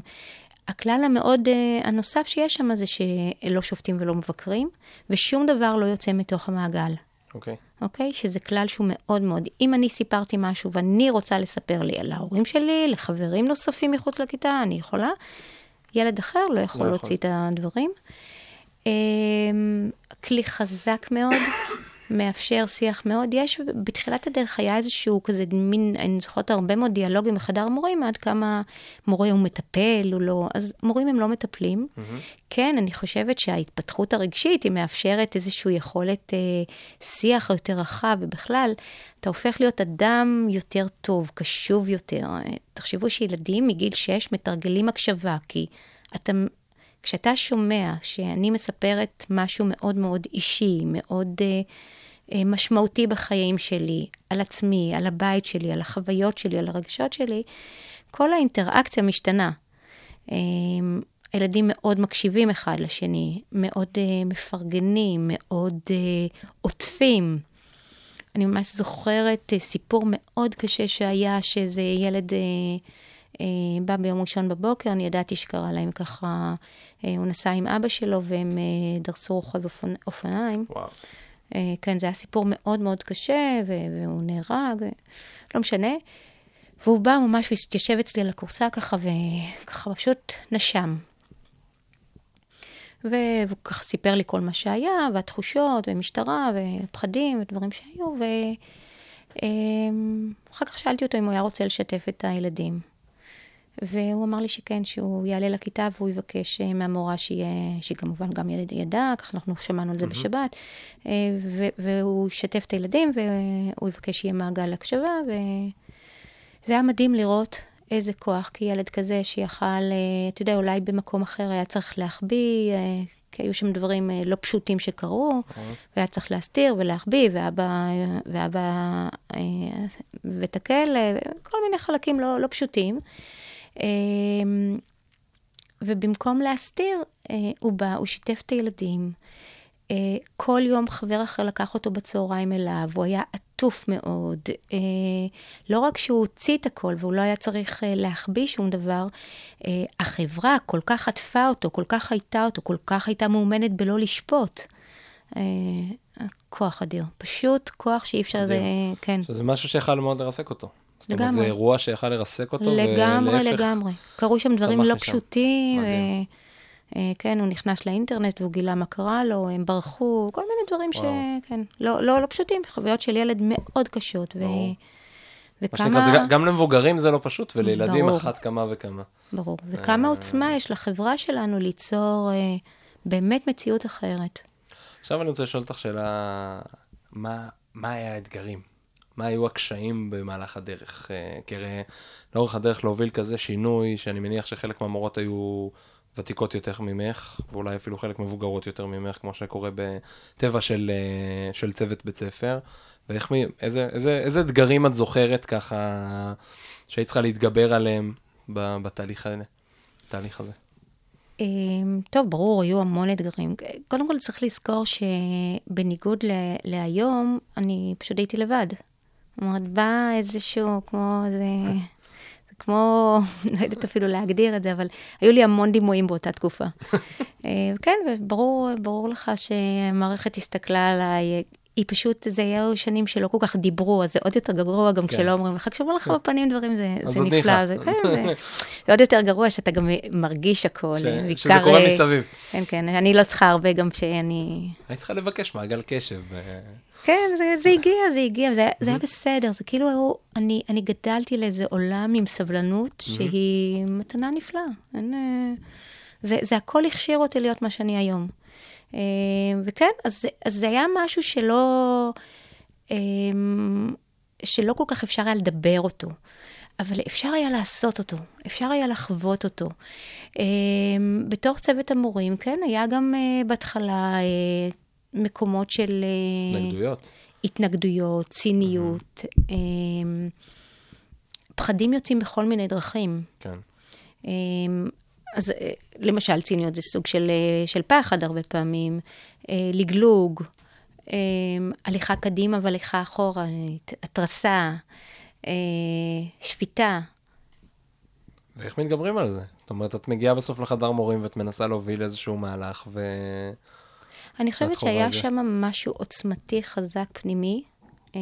הכלל המאוד uh, הנוסף שיש שם זה שלא שופטים ולא מבקרים, ושום דבר לא יוצא מתוך המעגל. אוקיי. אוקיי? שזה כלל שהוא מאוד מאוד, אם אני סיפרתי משהו ואני רוצה לספר לי על ההורים שלי, לחברים נוספים מחוץ לכיתה, אני יכולה. ילד אחר לא יכול לא להוציא את הדברים. אמ, כלי חזק מאוד, מאפשר שיח מאוד. יש, בתחילת הדרך היה איזשהו כזה מין, אני זוכרת הרבה מאוד דיאלוגים בחדר מורים, עד כמה מורה הוא מטפל, הוא לא, אז מורים הם לא מטפלים. כן, אני חושבת שההתפתחות הרגשית, היא מאפשרת איזושהי יכולת אה, שיח יותר רחב, ובכלל, אתה הופך להיות אדם יותר טוב, קשוב יותר. תחשבו שילדים מגיל 6 מתרגלים הקשבה, כי אתה כשאתה שומע שאני מספרת משהו מאוד מאוד אישי, מאוד אה, אה, משמעותי בחיים שלי, על עצמי, על הבית שלי, על החוויות שלי, על הרגשות שלי, כל האינטראקציה משתנה. אה, הילדים מאוד מקשיבים אחד לשני, מאוד אה, מפרגנים, מאוד אה, עוטפים. אני ממש זוכרת אה, סיפור מאוד קשה שהיה, שאיזה ילד... אה, אה, בא ביום ראשון בבוקר, אני ידעתי שקרה להם ככה, אה, הוא נסע עם אבא שלו והם אה, דרסו רוכב אופנ... אופניים. וואו. כן, זה היה סיפור מאוד מאוד קשה, והוא נהרג, לא משנה. והוא בא ממש, התיישב אצלי על הכורסה ככה, וככה פשוט נשם. והוא ככה סיפר לי כל מה שהיה, והתחושות, ומשטרה, ופחדים, ודברים שהיו, ואחר כך שאלתי אותו אם הוא היה רוצה לשתף את הילדים. והוא אמר לי שכן, שהוא יעלה לכיתה והוא יבקש אה, מהמורה שיהיה, שכמובן גם ילד ידע, ככה אנחנו שמענו על זה mm-hmm. בשבת, אה, והוא ישתף את הילדים והוא יבקש שיהיה מעגל הקשבה, וזה היה מדהים לראות איזה כוח, כי ילד כזה שיכל, אה, אתה יודע, אולי במקום אחר היה צריך להחביא, כי היו שם דברים לא פשוטים שקרו, mm-hmm. והיה צריך להסתיר ולהחביא, ואבא, ואבא ותקל, כל מיני חלקים לא, לא פשוטים. אמ, ובמקום להסתיר, אה, הוא בא, הוא שיתף את הילדים. אה, כל יום חבר אחר לקח אותו בצהריים אליו, הוא היה עטוף מאוד. אה, לא רק שהוא הוציא את הכל והוא לא היה צריך להחביא שום דבר, החברה כל כך עטפה אותו, כל כך הייתה אותו, כל כך הייתה מאומנת בלא לשפוט. כוח אדיר, פשוט כוח שאי אפשר, זה, כן. שזה משהו שיכול מאוד לרסק אותו. זאת אומרת, זה אירוע שיכל לרסק אותו, לגמרי, ולהפך... לגמרי. קרו שם דברים לא פשוטים. ו... אה, כן, הוא נכנס לאינטרנט והוא גילה מה קרה לו, הם ברחו, כל מיני דברים ש... כן, לא, לא, לא פשוטים, חוויות של ילד מאוד קשות. ו... וכמה... מה שנקרא, גם למבוגרים זה לא פשוט, ולילדים ברור. אחת כמה וכמה. ברור. וכמה אה, עוצמה יש לחברה שלנו ליצור אה, באמת מציאות אחרת. עכשיו אני רוצה לשאול אותך שאלה, מה, מה היה האתגרים? מה היו הקשיים במהלך הדרך? אה, כי הרי לאורך הדרך להוביל כזה שינוי, שאני מניח שחלק מהמורות היו ותיקות יותר ממך, ואולי אפילו חלק מבוגרות יותר ממך, כמו שקורה בטבע של, אה, של צוות בית ספר. ואיך, איזה, איזה, איזה אתגרים את זוכרת ככה, שהיית צריכה להתגבר עליהם בתהליך, בתהליך הזה? אמ, טוב, ברור, היו המון אתגרים. קודם כל צריך לזכור שבניגוד להיום, אני פשוט הייתי לבד. אומרת, בא איזשהו, כמו איזה... זה כמו, לא יודעת אפילו להגדיר את זה, אבל היו לי המון דימויים באותה תקופה. אה, כן, וברור ברור לך שהמערכת הסתכלה עליי, היא פשוט, זה היו שנים שלא כל כך דיברו, אז זה עוד יותר גרוע גם כן. כשלא אומרים לך, כשאומרים לך כן. בפנים דברים זה, זה נפלא, זה, כן, זה, זה עוד יותר גרוע שאתה גם מרגיש הכל. ש, בעיקר, שזה קורה מסביב. כן, כן, אני לא צריכה הרבה גם כשאני... היית צריכה לבקש מעגל קשב. כן, זה, זה הגיע, זה הגיע, זה, זה היה בסדר, זה כאילו, אני, אני גדלתי לאיזה עולם עם סבלנות שהיא מתנה נפלאה. אין, אה, זה, זה הכל הכשיר אותי להיות מה שאני היום. אה, וכן, אז, אז זה היה משהו שלא, אה, שלא כל כך אפשר היה לדבר אותו. אבל אפשר היה לעשות אותו, אפשר היה לחוות אותו. בתור צוות המורים, כן, היה גם בהתחלה מקומות של... אה, התנגדויות. התנגדויות, ציניות. Mm-hmm. פחדים יוצאים בכל מיני דרכים. כן. אז אה, למשל, ציניות זה סוג של, של פחד הרבה פעמים, לגלוג, הליכה קדימה והליכה אחורה, התרסה. אה, שפיטה. ואיך מתגברים על זה? זאת אומרת, את מגיעה בסוף לחדר מורים ואת מנסה להוביל איזשהו מהלך, ו... אני חושבת שהיה? שם משהו עוצמתי, חזק, פנימי, אה,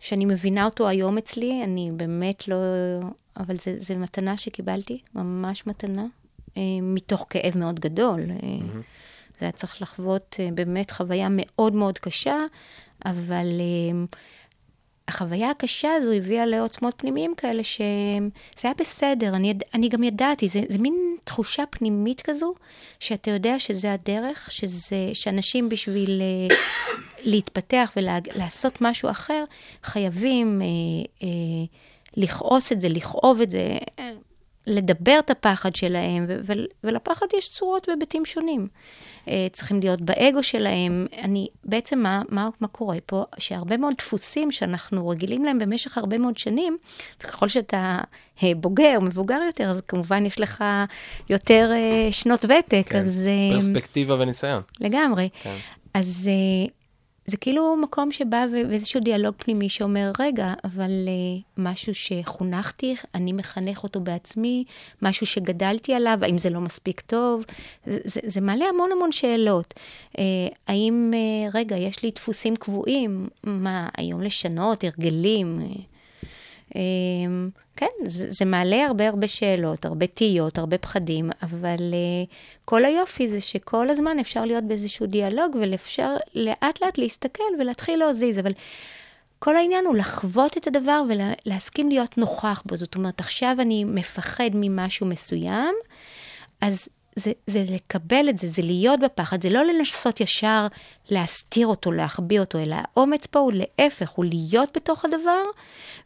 שאני מבינה אותו היום אצלי, אני באמת לא... אבל זו מתנה שקיבלתי, ממש מתנה, אה, מתוך כאב מאוד גדול. אה, זה היה צריך לחוות באמת חוויה מאוד מאוד קשה, אבל החוויה הקשה הזו הביאה לעוצמות פנימיים כאלה שזה היה בסדר, אני, אני גם ידעתי, זה, זה מין תחושה פנימית כזו, שאתה יודע שזה הדרך, שזה, שאנשים בשביל אה, להתפתח ולעשות משהו אחר, חייבים אה, אה, לכעוס את זה, לכאוב את זה, לדבר את הפחד שלהם, ו- ולפחד יש צורות והיבטים שונים. אה, צריכים להיות באגו שלהם. אני, בעצם מה, מה, מה קורה פה? שהרבה מאוד דפוסים שאנחנו רגילים להם במשך הרבה מאוד שנים, וככל שאתה אה, בוגר, מבוגר יותר, אז כמובן יש לך יותר אה, שנות ותק, כן, אז... פרספקטיבה וניסיון. לגמרי. כן. אז זה כאילו מקום שבא ואיזשהו דיאלוג פנימי שאומר, רגע, אבל אה, משהו שחונכתי, אני מחנך אותו בעצמי, משהו שגדלתי עליו, האם זה לא מספיק טוב? זה, זה, זה מעלה המון המון שאלות. אה, האם, אה, רגע, יש לי דפוסים קבועים? מה, היום לשנות, הרגלים? אה, אמ, כן, זה, זה מעלה הרבה הרבה שאלות, הרבה תהיות, הרבה פחדים, אבל uh, כל היופי זה שכל הזמן אפשר להיות באיזשהו דיאלוג ולאפשר לאט לאט להסתכל ולהתחיל להזיז, אבל כל העניין הוא לחוות את הדבר ולהסכים להיות נוכח בו. זאת אומרת, עכשיו אני מפחד ממשהו מסוים, אז זה, זה לקבל את זה, זה להיות בפחד, זה לא לנסות ישר להסתיר אותו, להחביא אותו, אלא האומץ פה הוא להפך, הוא להיות בתוך הדבר,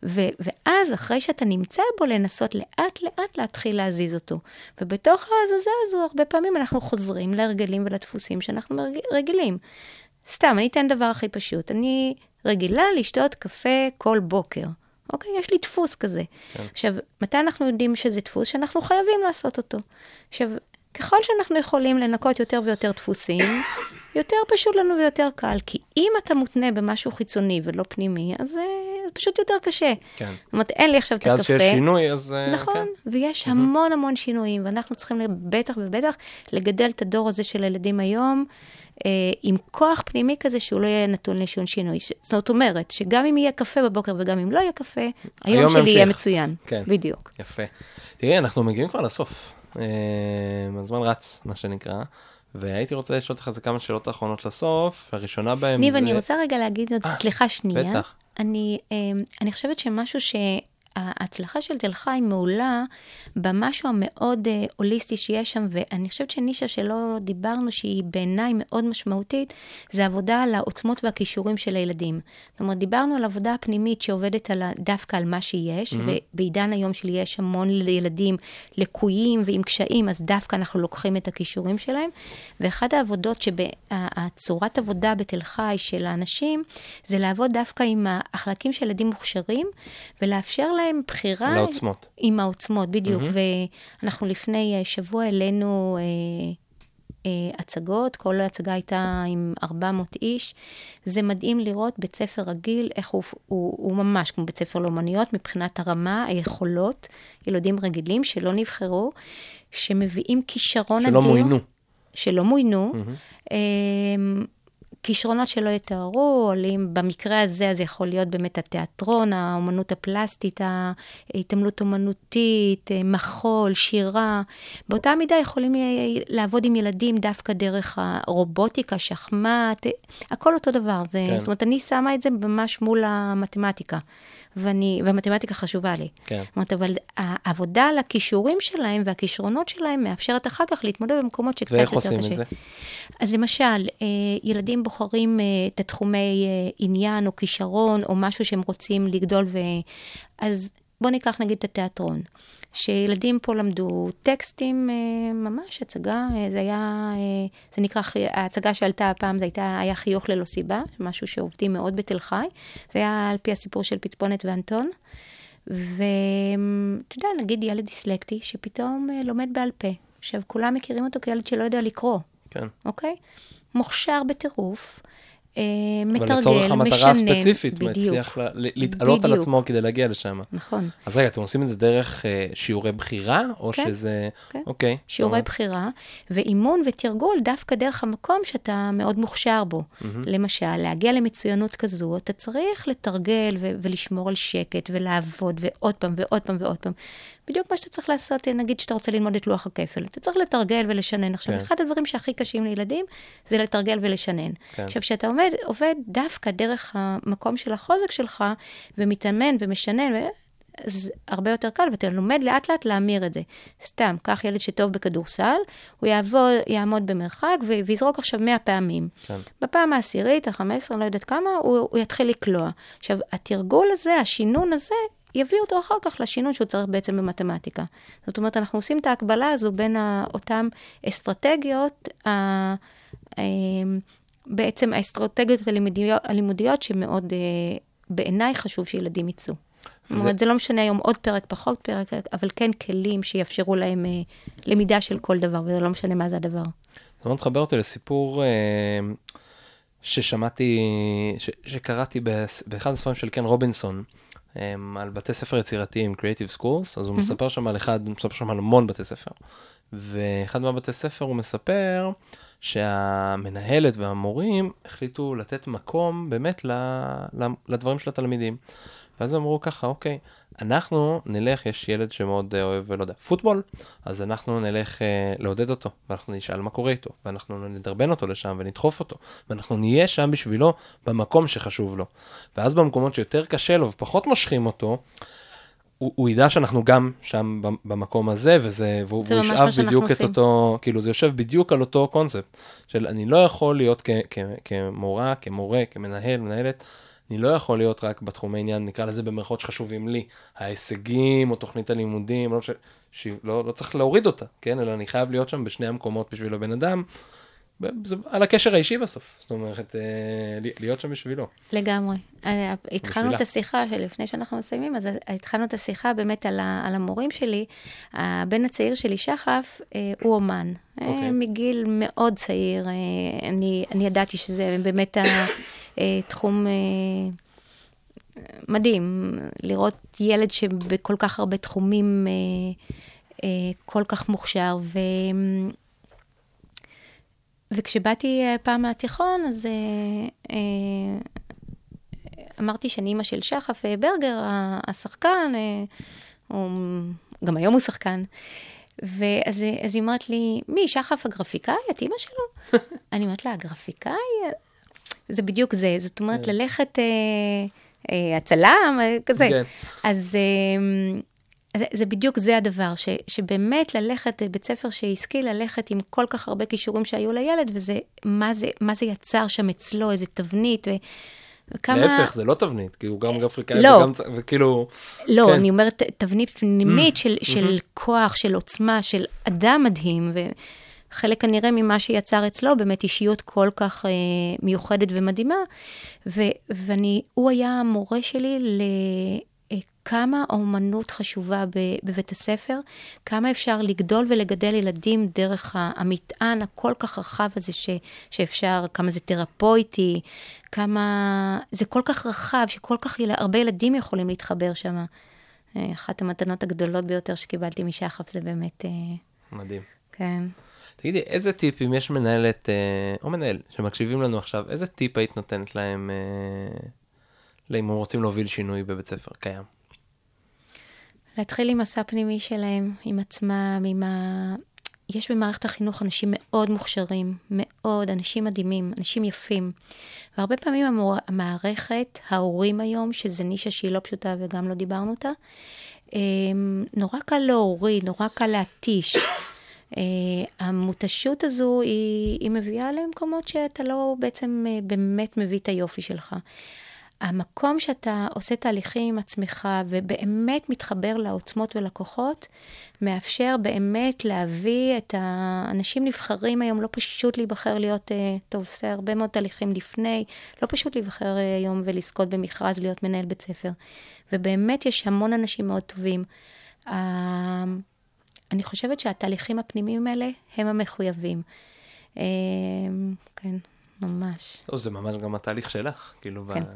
ו, ואז אחרי שאתה נמצא בו, לנסות לאט לאט להתחיל להזיז אותו. ובתוך ההזזה הזו, הרבה פעמים אנחנו חוזרים להרגלים ולדפוסים שאנחנו רגילים. סתם, אני אתן דבר הכי פשוט. אני רגילה לשתות קפה כל בוקר. אוקיי? יש לי דפוס כזה. כן. עכשיו, מתי אנחנו יודעים שזה דפוס? שאנחנו חייבים לעשות אותו. עכשיו, ככל שאנחנו יכולים לנקות יותר ויותר דפוסים, יותר פשוט לנו ויותר קל. כי אם אתה מותנה במשהו חיצוני ולא פנימי, אז זה פשוט יותר קשה. כן. זאת אומרת, אין לי עכשיו את כי הקפה. אז שיש שינוי, אז... אה, נכון, כן. ויש המון המון שינויים, ואנחנו צריכים בטח ובטח לגדל את הדור הזה של הילדים היום. אה, עם כוח פנימי כזה שהוא לא יהיה נתון לשום שינוי. זאת אומרת, שגם אם יהיה קפה בבוקר וגם אם לא יהיה קפה, היום, היום שלי. יהיה מצוין. כן. בדיוק. יפה. תראי, אנחנו מגיעים כבר לסוף. אה, הזמן רץ, מה שנקרא. והייתי רוצה לשאול אותך איזה כמה שאלות אחרונות לסוף. הראשונה בהן ניב, זה... אני רוצה רגע להגיד עוד, אה, סליחה שנייה. בטח. אני, אה, אני חושבת שמשהו שההצלחה של תל חי מעולה במשהו המאוד אה, הוליסטי שיש שם, ואני חושבת שנישה שלא דיברנו, שהיא בעיניי מאוד משמעותית, זה עבודה על העוצמות והכישורים של הילדים. זאת אומרת, דיברנו על עבודה פנימית שעובדת על, דווקא על מה שיש, mm-hmm. ובעידן היום שלי יש המון ילדים לקויים ועם קשיים, אז דווקא אנחנו לוקחים את הכישורים שלהם. ואחת העבודות, הצורת עבודה בתל חי של האנשים, זה לעבוד דווקא עם החלקים של ילדים מוכשרים, ולאפשר להם בחירה... על העוצמות. עם העוצמות, בדיוק. Mm-hmm. ואנחנו לפני אה, שבוע העלינו אה, אה, הצגות, כל ההצגה הייתה עם 400 איש. זה מדהים לראות בית ספר רגיל, איך הוא, הוא, הוא ממש כמו בית ספר לאומנויות, מבחינת הרמה, היכולות, ילדים רגילים שלא נבחרו, שמביאים כישרון שלא אדיר. מוינו. שלא מוינו. Mm-hmm. כישרונות שלא יתוארו, עולים, במקרה הזה, אז יכול להיות באמת התיאטרון, האומנות הפלסטית, ההתעמלות אומנותית, מחול, שירה. באותה מידה יכולים לעבוד עם ילדים דווקא דרך הרובוטיקה, שחמט, הכל אותו דבר. זה, כן. זאת אומרת, אני שמה את זה ממש מול המתמטיקה. ואני, והמתמטיקה חשובה לי. כן. זאת אומרת, אבל העבודה על הכישורים שלהם והכישרונות שלהם מאפשרת אחר כך להתמודד במקומות שקצת יותר קשה. ואיך עושים את זה? אז למשל, ילדים בוחרים את התחומי עניין או כישרון או משהו שהם רוצים לגדול, ו... אז בואו ניקח נגיד את התיאטרון. שילדים פה למדו טקסטים, ממש הצגה, זה היה, זה נקרא, ההצגה שעלתה הפעם, זה הייתה, היה חיוך ללא סיבה, משהו שעובדים מאוד בתל חי. זה היה על פי הסיפור של פצפונת ואנטון. ואתה יודע, נגיד ילד דיסלקטי, שפתאום לומד בעל פה. עכשיו, כולם מכירים אותו כילד שלא יודע לקרוא. כן. אוקיי? מוכשר בטירוף. אה, אבל מתרגל, לצורך המטרה הספציפית, בדיוק. מצליח לה- להתעלות על. עצמו כדי להגיע לשם. נכון. אז רגע, אתם עושים את זה דרך אה, שיעורי בחירה, או כן, שזה... כן. אוקיי. שיעורי טוב. בחירה, ואימון ותרגול דווקא דרך המקום שאתה מאוד מוכשר בו. למשל, להגיע למצוינות כזו, אתה צריך לתרגל ו- ולשמור על שקט ולעבוד ועוד פעם ועוד פעם ועוד פעם. בדיוק מה שאתה צריך לעשות, נגיד שאתה רוצה ללמוד את לוח הכפל. אתה צריך לתרגל ולשנן. עכשיו, כן. אחד הדברים שהכי קשים לילדים זה לתרגל ולשנן. כן. עכשיו, כשאתה עומד, עובד דווקא דרך המקום של החוזק שלך, ומתאמן ומשנן, ו- אז הרבה יותר קל, ואתה לומד לאט לאט להמיר את זה. סתם, קח ילד שטוב בכדורסל, הוא יעבוד, יעמוד במרחק ויזרוק עכשיו 100 פעמים. כן. בפעם העשירית, ה-15, אני לא יודעת כמה, הוא, הוא יתחיל לקלוע. עכשיו, התרגול הזה, השינון הזה, יביא אותו אחר כך לשינון שהוא צריך בעצם במתמטיקה. זאת אומרת, אנחנו עושים את ההקבלה הזו בין אותן אסטרטגיות, אה, בעצם האסטרטגיות הלימודיות, הלימודיות שמאוד, אה, בעיניי חשוב שילדים יצאו. זאת אומרת, זה לא משנה היום עוד פרק, פחות פרק, אבל כן כלים שיאפשרו להם אה, למידה של כל דבר, וזה לא משנה מה זה הדבר. זה מאוד מחבר אותי לסיפור ששמעתי, ש, שקראתי באחד הספרים של קן רובינסון, על בתי ספר יצירתיים, Creative Schools, אז הוא מספר שם על אחד, הוא מספר שם על המון בתי ספר. ואחד מהבתי ספר הוא מספר שהמנהלת והמורים החליטו לתת מקום באמת ל, ל, לדברים של התלמידים. ואז אמרו ככה, אוקיי, אנחנו נלך, יש ילד שמאוד אה, אוהב, לא יודע, פוטבול, אז אנחנו נלך אה, לעודד אותו, ואנחנו נשאל מה קורה איתו, ואנחנו נדרבן אותו לשם ונדחוף אותו, ואנחנו נהיה שם בשבילו במקום שחשוב לו. ואז במקומות שיותר קשה לו ופחות מושכים אותו, הוא, הוא ידע שאנחנו גם שם במקום הזה, וזה, והוא, והוא ישאב בדיוק את עושים. אותו, כאילו זה יושב בדיוק על אותו קונספט, של אני לא יכול להיות כ, כ, כמורה, כמורה, כמנהל, מנהלת, אני לא יכול להיות רק בתחומי עניין, נקרא לזה במרכאות שחשובים לי, ההישגים או תוכנית הלימודים, לא, ש... שלא לא צריך להוריד אותה, כן? אלא אני חייב להיות שם בשני המקומות בשביל הבן אדם, זה על הקשר האישי בסוף, זאת אומרת, אה, להיות שם בשבילו. לגמרי. התחלנו בשבילה. את השיחה שלפני שאנחנו מסיימים, אז התחלנו את השיחה באמת על, ה, על המורים שלי. הבן הצעיר שלי, שחף, אה, הוא אומן. אה, אוקיי. מגיל מאוד צעיר, אני, אני ידעתי שזה באמת התחום מדהים, לראות ילד שבכל כך הרבה תחומים אה, אה, כל כך מוכשר. וכשבאתי אה, פעם מהתיכון, אז אה, אה, אמרתי שאני אימא של שחף אה, ברגר, השחקן, אה, הוא, גם היום הוא שחקן. ואז אז היא אומרת לי, מי, שחף הגרפיקאי? את אימא שלו? אני אומרת לה, הגרפיקאי? זה בדיוק זה. זאת אומרת, ללכת, אה, אה, הצלם, אה, כזה. כן. אז אה, זה, זה בדיוק זה הדבר, ש, שבאמת ללכת, בית ספר שהשכיל ללכת עם כל כך הרבה כישורים שהיו לילד, וזה, מה זה, מה זה יצר שם אצלו, איזה תבנית, ו, וכמה... להפך, זה לא תבנית, כי הוא גם גרפיקאי לא. וגם, וכאילו, לא, כן. אני אומרת, תבנית פנימית של, של כוח, של עוצמה, של אדם מדהים, וחלק כנראה ממה שיצר אצלו, באמת אישיות כל כך אה, מיוחדת ומדהימה. ו, ואני, הוא היה המורה שלי ל... כמה האומנות חשובה בבית הספר, כמה אפשר לגדול ולגדל ילדים דרך המטען הכל כך רחב הזה ש- שאפשר, כמה זה תרפויטי, כמה... זה כל כך רחב, שכל כך יל... הרבה ילדים יכולים להתחבר שם. אה, אחת המתנות הגדולות ביותר שקיבלתי משחף זה באמת, אה, מדהים. כן. תגידי, איזה טיפ, אם יש מנהלת, אה, או מנהל, שמקשיבים לנו עכשיו, איזה טיפ היית נותנת להם, אם הם רוצים להוביל שינוי בבית ספר קיים? להתחיל עם מסע פנימי שלהם, עם עצמם, עם ה... יש במערכת החינוך אנשים מאוד מוכשרים, מאוד, אנשים מדהימים, אנשים יפים. והרבה פעמים המור... המערכת, ההורים היום, שזו נישה שהיא לא פשוטה וגם לא דיברנו אותה, נורא קל להוריד, נורא קל להתיש. אה, המותשות הזו, היא, היא מביאה למקומות שאתה לא בעצם אה, באמת מביא את היופי שלך. המקום שאתה עושה תהליכים עם עצמך ובאמת מתחבר לעוצמות ולכוחות, מאפשר באמת להביא את האנשים נבחרים היום, לא פשוט להיבחר להיות, אה, טוב, עושה הרבה מאוד תהליכים לפני, לא פשוט להיבחר אה, היום ולזכות במכרז להיות מנהל בית ספר. ובאמת יש המון אנשים מאוד טובים. אה, אני חושבת שהתהליכים הפנימיים האלה הם המחויבים. אה, כן. ממש. או, זה ממש גם התהליך שלך, כאילו, כן. ב...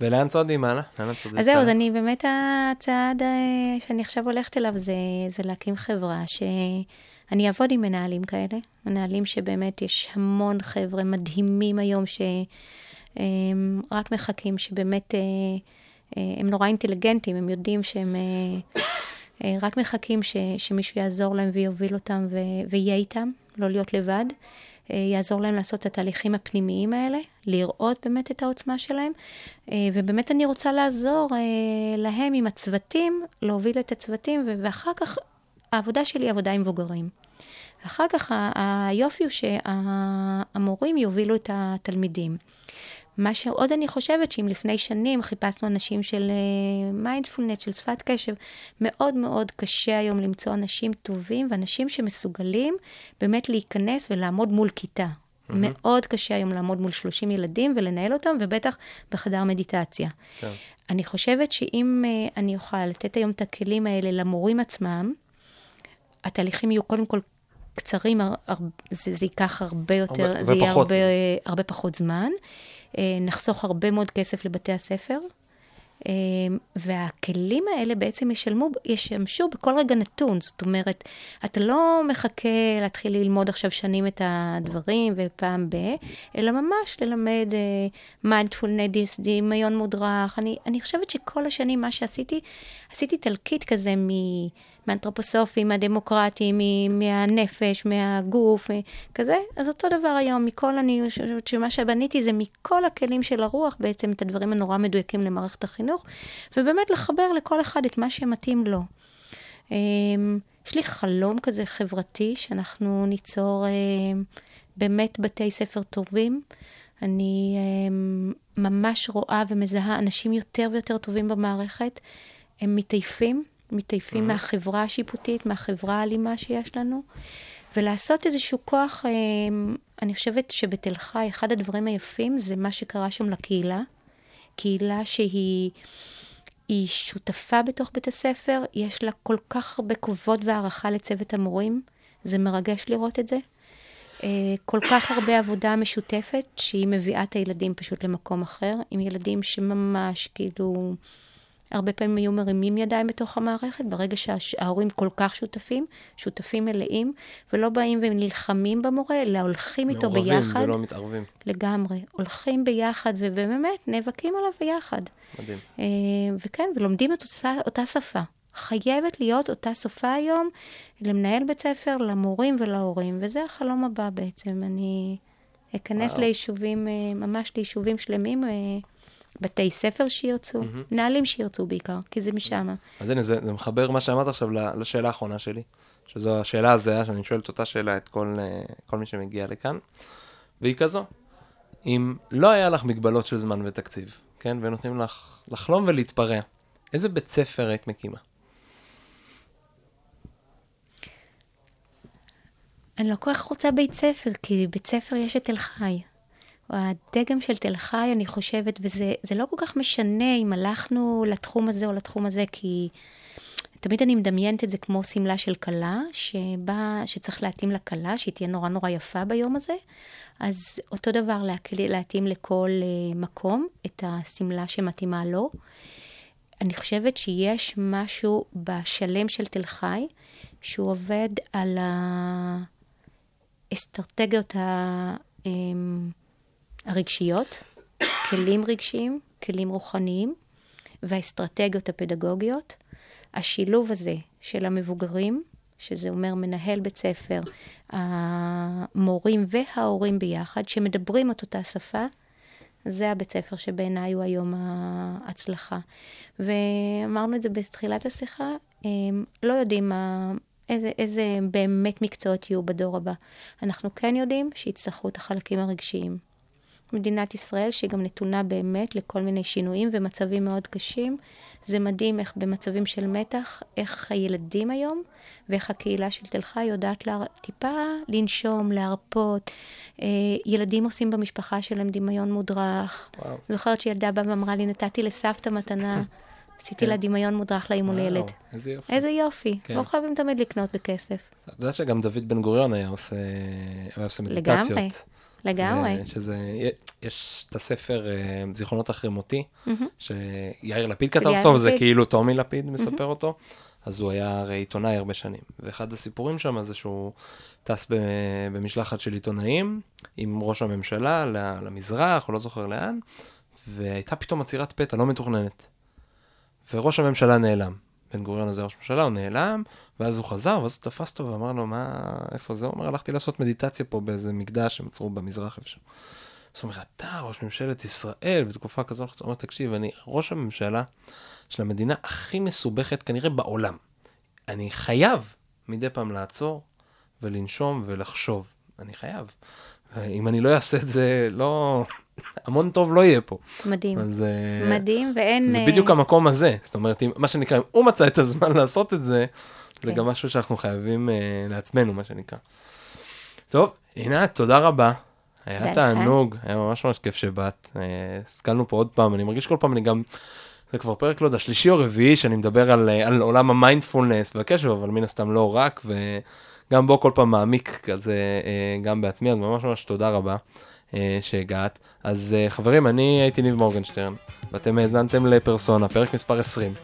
ולאן צועדים הלאה? לאן צועדת? אז זהו, אז? אני באמת, הצעד אה, שאני עכשיו הולכת אליו זה, זה להקים חברה שאני אעבוד עם מנהלים כאלה, מנהלים שבאמת יש המון חבר'ה מדהימים היום שהם רק מחכים, שבאמת אה, אה, הם נורא אינטליגנטים, הם יודעים שהם רק מחכים ש, שמישהו יעזור להם ויוביל אותם ו, ויהיה איתם, לא להיות לבד. אה, יעזור להם לעשות את התהליכים הפנימיים האלה, לראות באמת את העוצמה שלהם, אה, ובאמת אני רוצה לעזור אה, להם עם הצוותים, להוביל את הצוותים, ואחר כך העבודה שלי היא עבודה עם מבוגרים. אחר כך היופי הוא שהמורים יובילו את התלמידים. מה שעוד אני חושבת, שאם לפני שנים חיפשנו אנשים של מיינדפולנט, של שפת קשב, מאוד מאוד קשה היום למצוא אנשים טובים ואנשים שמסוגלים באמת להיכנס ולעמוד מול כיתה. Mm-hmm. מאוד קשה היום לעמוד מול 30 ילדים ולנהל אותם, ובטח בחדר מדיטציה. כן. אני חושבת שאם uh, אני אוכל לתת היום את הכלים האלה למורים עצמם, התהליכים יהיו קודם כל קצרים, הר, הר, זה, זה ייקח הרבה יותר, הרבה- זה יהיה ופחות. הרבה, הרבה פחות זמן. Uh, נחסוך הרבה מאוד כסף לבתי הספר. Uh, והכלים האלה בעצם ישלמו, ישמשו בכל רגע נתון. זאת אומרת, אתה לא מחכה להתחיל ללמוד עכשיו שנים את הדברים ופעם ב, אלא ממש ללמד מיינדפולנס, דמיון מודרך. אני, אני חושבת שכל השנים מה שעשיתי, עשיתי תלקיט כזה מ... מהאנתרופוסופים, מהדמוקרטים, מהנפש, מהגוף, כזה. אז אותו דבר היום, מכל אני חושבת שמה שבניתי זה מכל הכלים של הרוח, בעצם את הדברים הנורא מדויקים למערכת החינוך, ובאמת לחבר לכל אחד את מה שמתאים לו. אמ, יש לי חלום כזה חברתי, שאנחנו ניצור אמ, באמת בתי ספר טובים. אני אמ, ממש רואה ומזהה אנשים יותר ויותר טובים במערכת. הם מתעייפים, מתעייפים Mhm. מהחברה השיפוטית, מהחברה האלימה שיש לנו, ולעשות איזשהו כוח, אמ, אני חושבת שבתל חי, אחד הדברים היפים זה מה שקרה שם לקהילה. קהילה שהיא היא שותפה בתוך בית הספר, יש לה כל כך הרבה כבוד והערכה לצוות המורים, זה מרגש לראות את זה. אה, כל כך הרבה עבודה משותפת, שהיא מביאה את הילדים פשוט למקום אחר, עם ילדים שממש כאילו, הרבה פעמים היו מרימים ידיים בתוך המערכת, ברגע שההורים כל כך שותפים, שותפים מלאים, ולא באים ונלחמים במורה, אלא הולכים איתו ביחד. מעורבים ולא מתערבים. לגמרי. הולכים ביחד, ובאמת נאבקים עליו ביחד. מדהים. אה, וכן, ולומדים את אותה, אותה שפה. חייבת להיות אותה שפה היום למנהל בית ספר, למורים ולהורים, וזה החלום הבא בעצם. אני אכנס וואו. ליישובים, אה, ממש ליישובים שלמים, אה, בתי ספר שירצו, מנהלים שירצו בעיקר, כי זה משם. אז הנה, זה, זה מחבר מה שאמרת עכשיו ל- לשאלה האחרונה שלי, שזו השאלה הזהה, שאני שואל את אותה שאלה את כל, אה, כל מי שמגיע לכאן, והיא כזו, אם לא היה לך מגבלות של זמן ותקציב, כן, ונותנים לך לחלום ולהתפרע, איזה בית ספר היית מקימה? אני לא כל כך רוצה בית ספר, כי בית ספר יש את תל חי. הדגם של תל חי, אני חושבת, וזה זה לא כל כך משנה אם הלכנו לתחום הזה או לתחום הזה, כי תמיד אני מדמיינת את זה כמו שמלה של כלה, שבה, שצריך להתאים לכלה, שהיא תהיה נורא נורא יפה ביום הזה. אז אותו דבר להתאים לכל uh, מקום את השמלה שמתאימה לו. אני חושבת שיש משהו בשלם של תל חי, שהוא עובד על האסטרטגיות ה- הרגשיות, כלים רגשיים, כלים רוחניים, והאסטרטגיות הפדגוגיות. השילוב הזה של המבוגרים, שזה אומר מנהל בית ספר, המורים וההורים ביחד, שמדברים את אותה שפה, זה הבית ספר שבעיניי הוא היום ההצלחה. ואמרנו את זה בתחילת השיחה, הם לא יודעים מה, איזה, איזה באמת מקצועות יהיו בדור הבא. אנחנו כן יודעים שיצטרכו את החלקים הרגשיים. מדינת ישראל, שהיא גם נתונה באמת לכל מיני שינויים ומצבים מאוד קשים. זה מדהים איך במצבים של מתח, איך הילדים היום ואיך הקהילה של תל חי יודעת לה, טיפה לנשום, להרפות. אה, ילדים עושים במשפחה שלהם דמיון מודרך. וואו. זוכרת שילדה באה ואמרה לי, נתתי לסבתא מתנה, עשיתי כן. לה דמיון מודרך לאימון וואו, לילד. איזה יופי. איזה יופי, כן. לא חייבים תמיד לקנות בכסף. את יודעת שגם דוד בן גוריון היה עושה, היה עושה. מדיטציות. לגמרי. זה, שזה, יש את הספר אה, זיכרונות אחרי מותי, מהמם. שיאיר לפיד כתב אותו, וזה. כאילו טומי לפיד מספר אותו. אז הוא היה הרי עיתונאי הרבה שנים. ואחד הסיפורים שם זה שהוא טס במשלחת של עיתונאים עם ראש הממשלה למזרח, או לא זוכר לאן, והייתה פתאום עצירת פתע לא מתוכננת. וראש הממשלה נעלם. בן גוריון הזה ראש הממשלה, הוא נעלם, ואז הוא חזר, ואז הוא תפס אותו ואמר לו, מה, איפה זה? הוא אומר, הלכתי לעשות מדיטציה פה באיזה מקדש שהם עצרו במזרח איפשהו. זאת אומרת, אתה ראש ממשלת ישראל בתקופה כזאת, הוא אומר, תקשיב, אני ראש הממשלה של המדינה הכי מסובכת כנראה בעולם. אני חייב מדי פעם לעצור ולנשום ולחשוב. אני חייב. אם אני לא אעשה את זה, לא... המון טוב לא יהיה פה. מדהים. אז אה, מדהים, ואין... זה אה, בדיוק המקום הזה. זאת אומרת, אם, מה שנקרא, אם הוא מצא את הזמן לעשות את זה, זה כן. גם משהו שאנחנו חייבים אה, לעצמנו, מה שנקרא. טוב, עינת, תודה רבה. היה. תענוג, היה ממש ממש כיף שבאת. השכלנו פה עוד פעם, אני מרגיש כל פעם, אני גם, זה כבר פרק, לא יודע, שלישי או רביעי, שאני מדבר על, על עולם המיינדפולנס והקשב, אבל מן הסתם לא רק, וגם בו כל פעם מעמיק כזה, גם בעצמי, אז ממש ממש תודה רבה. אה, שהגעת. אז אה, חברים, אני הייתי ניב מורגנשטרן, ואתם האזנתם לפרסונה, פרק מספר 20.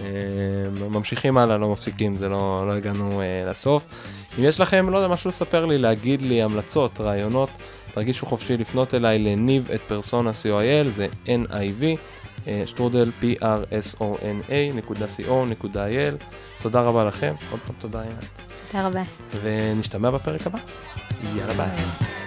אה, ממשיכים הלאה, לא מפסיקים, זה לא, לא הגענו לסוף. אם יש לכם, לא יודע, משהו לספר לי, להגיד לי, המלצות, רעיונות, תרגישו חופשי לפנות אליי לניב את פרסונה co.il, זה N-I-V, שטרודל p-r-s-o-n-a נקודה co נקודה il. תודה רבה לכם, עוד פעם תודה עינת, תודה רבה. ונשתמע בפרק הבא. יאללה ביי.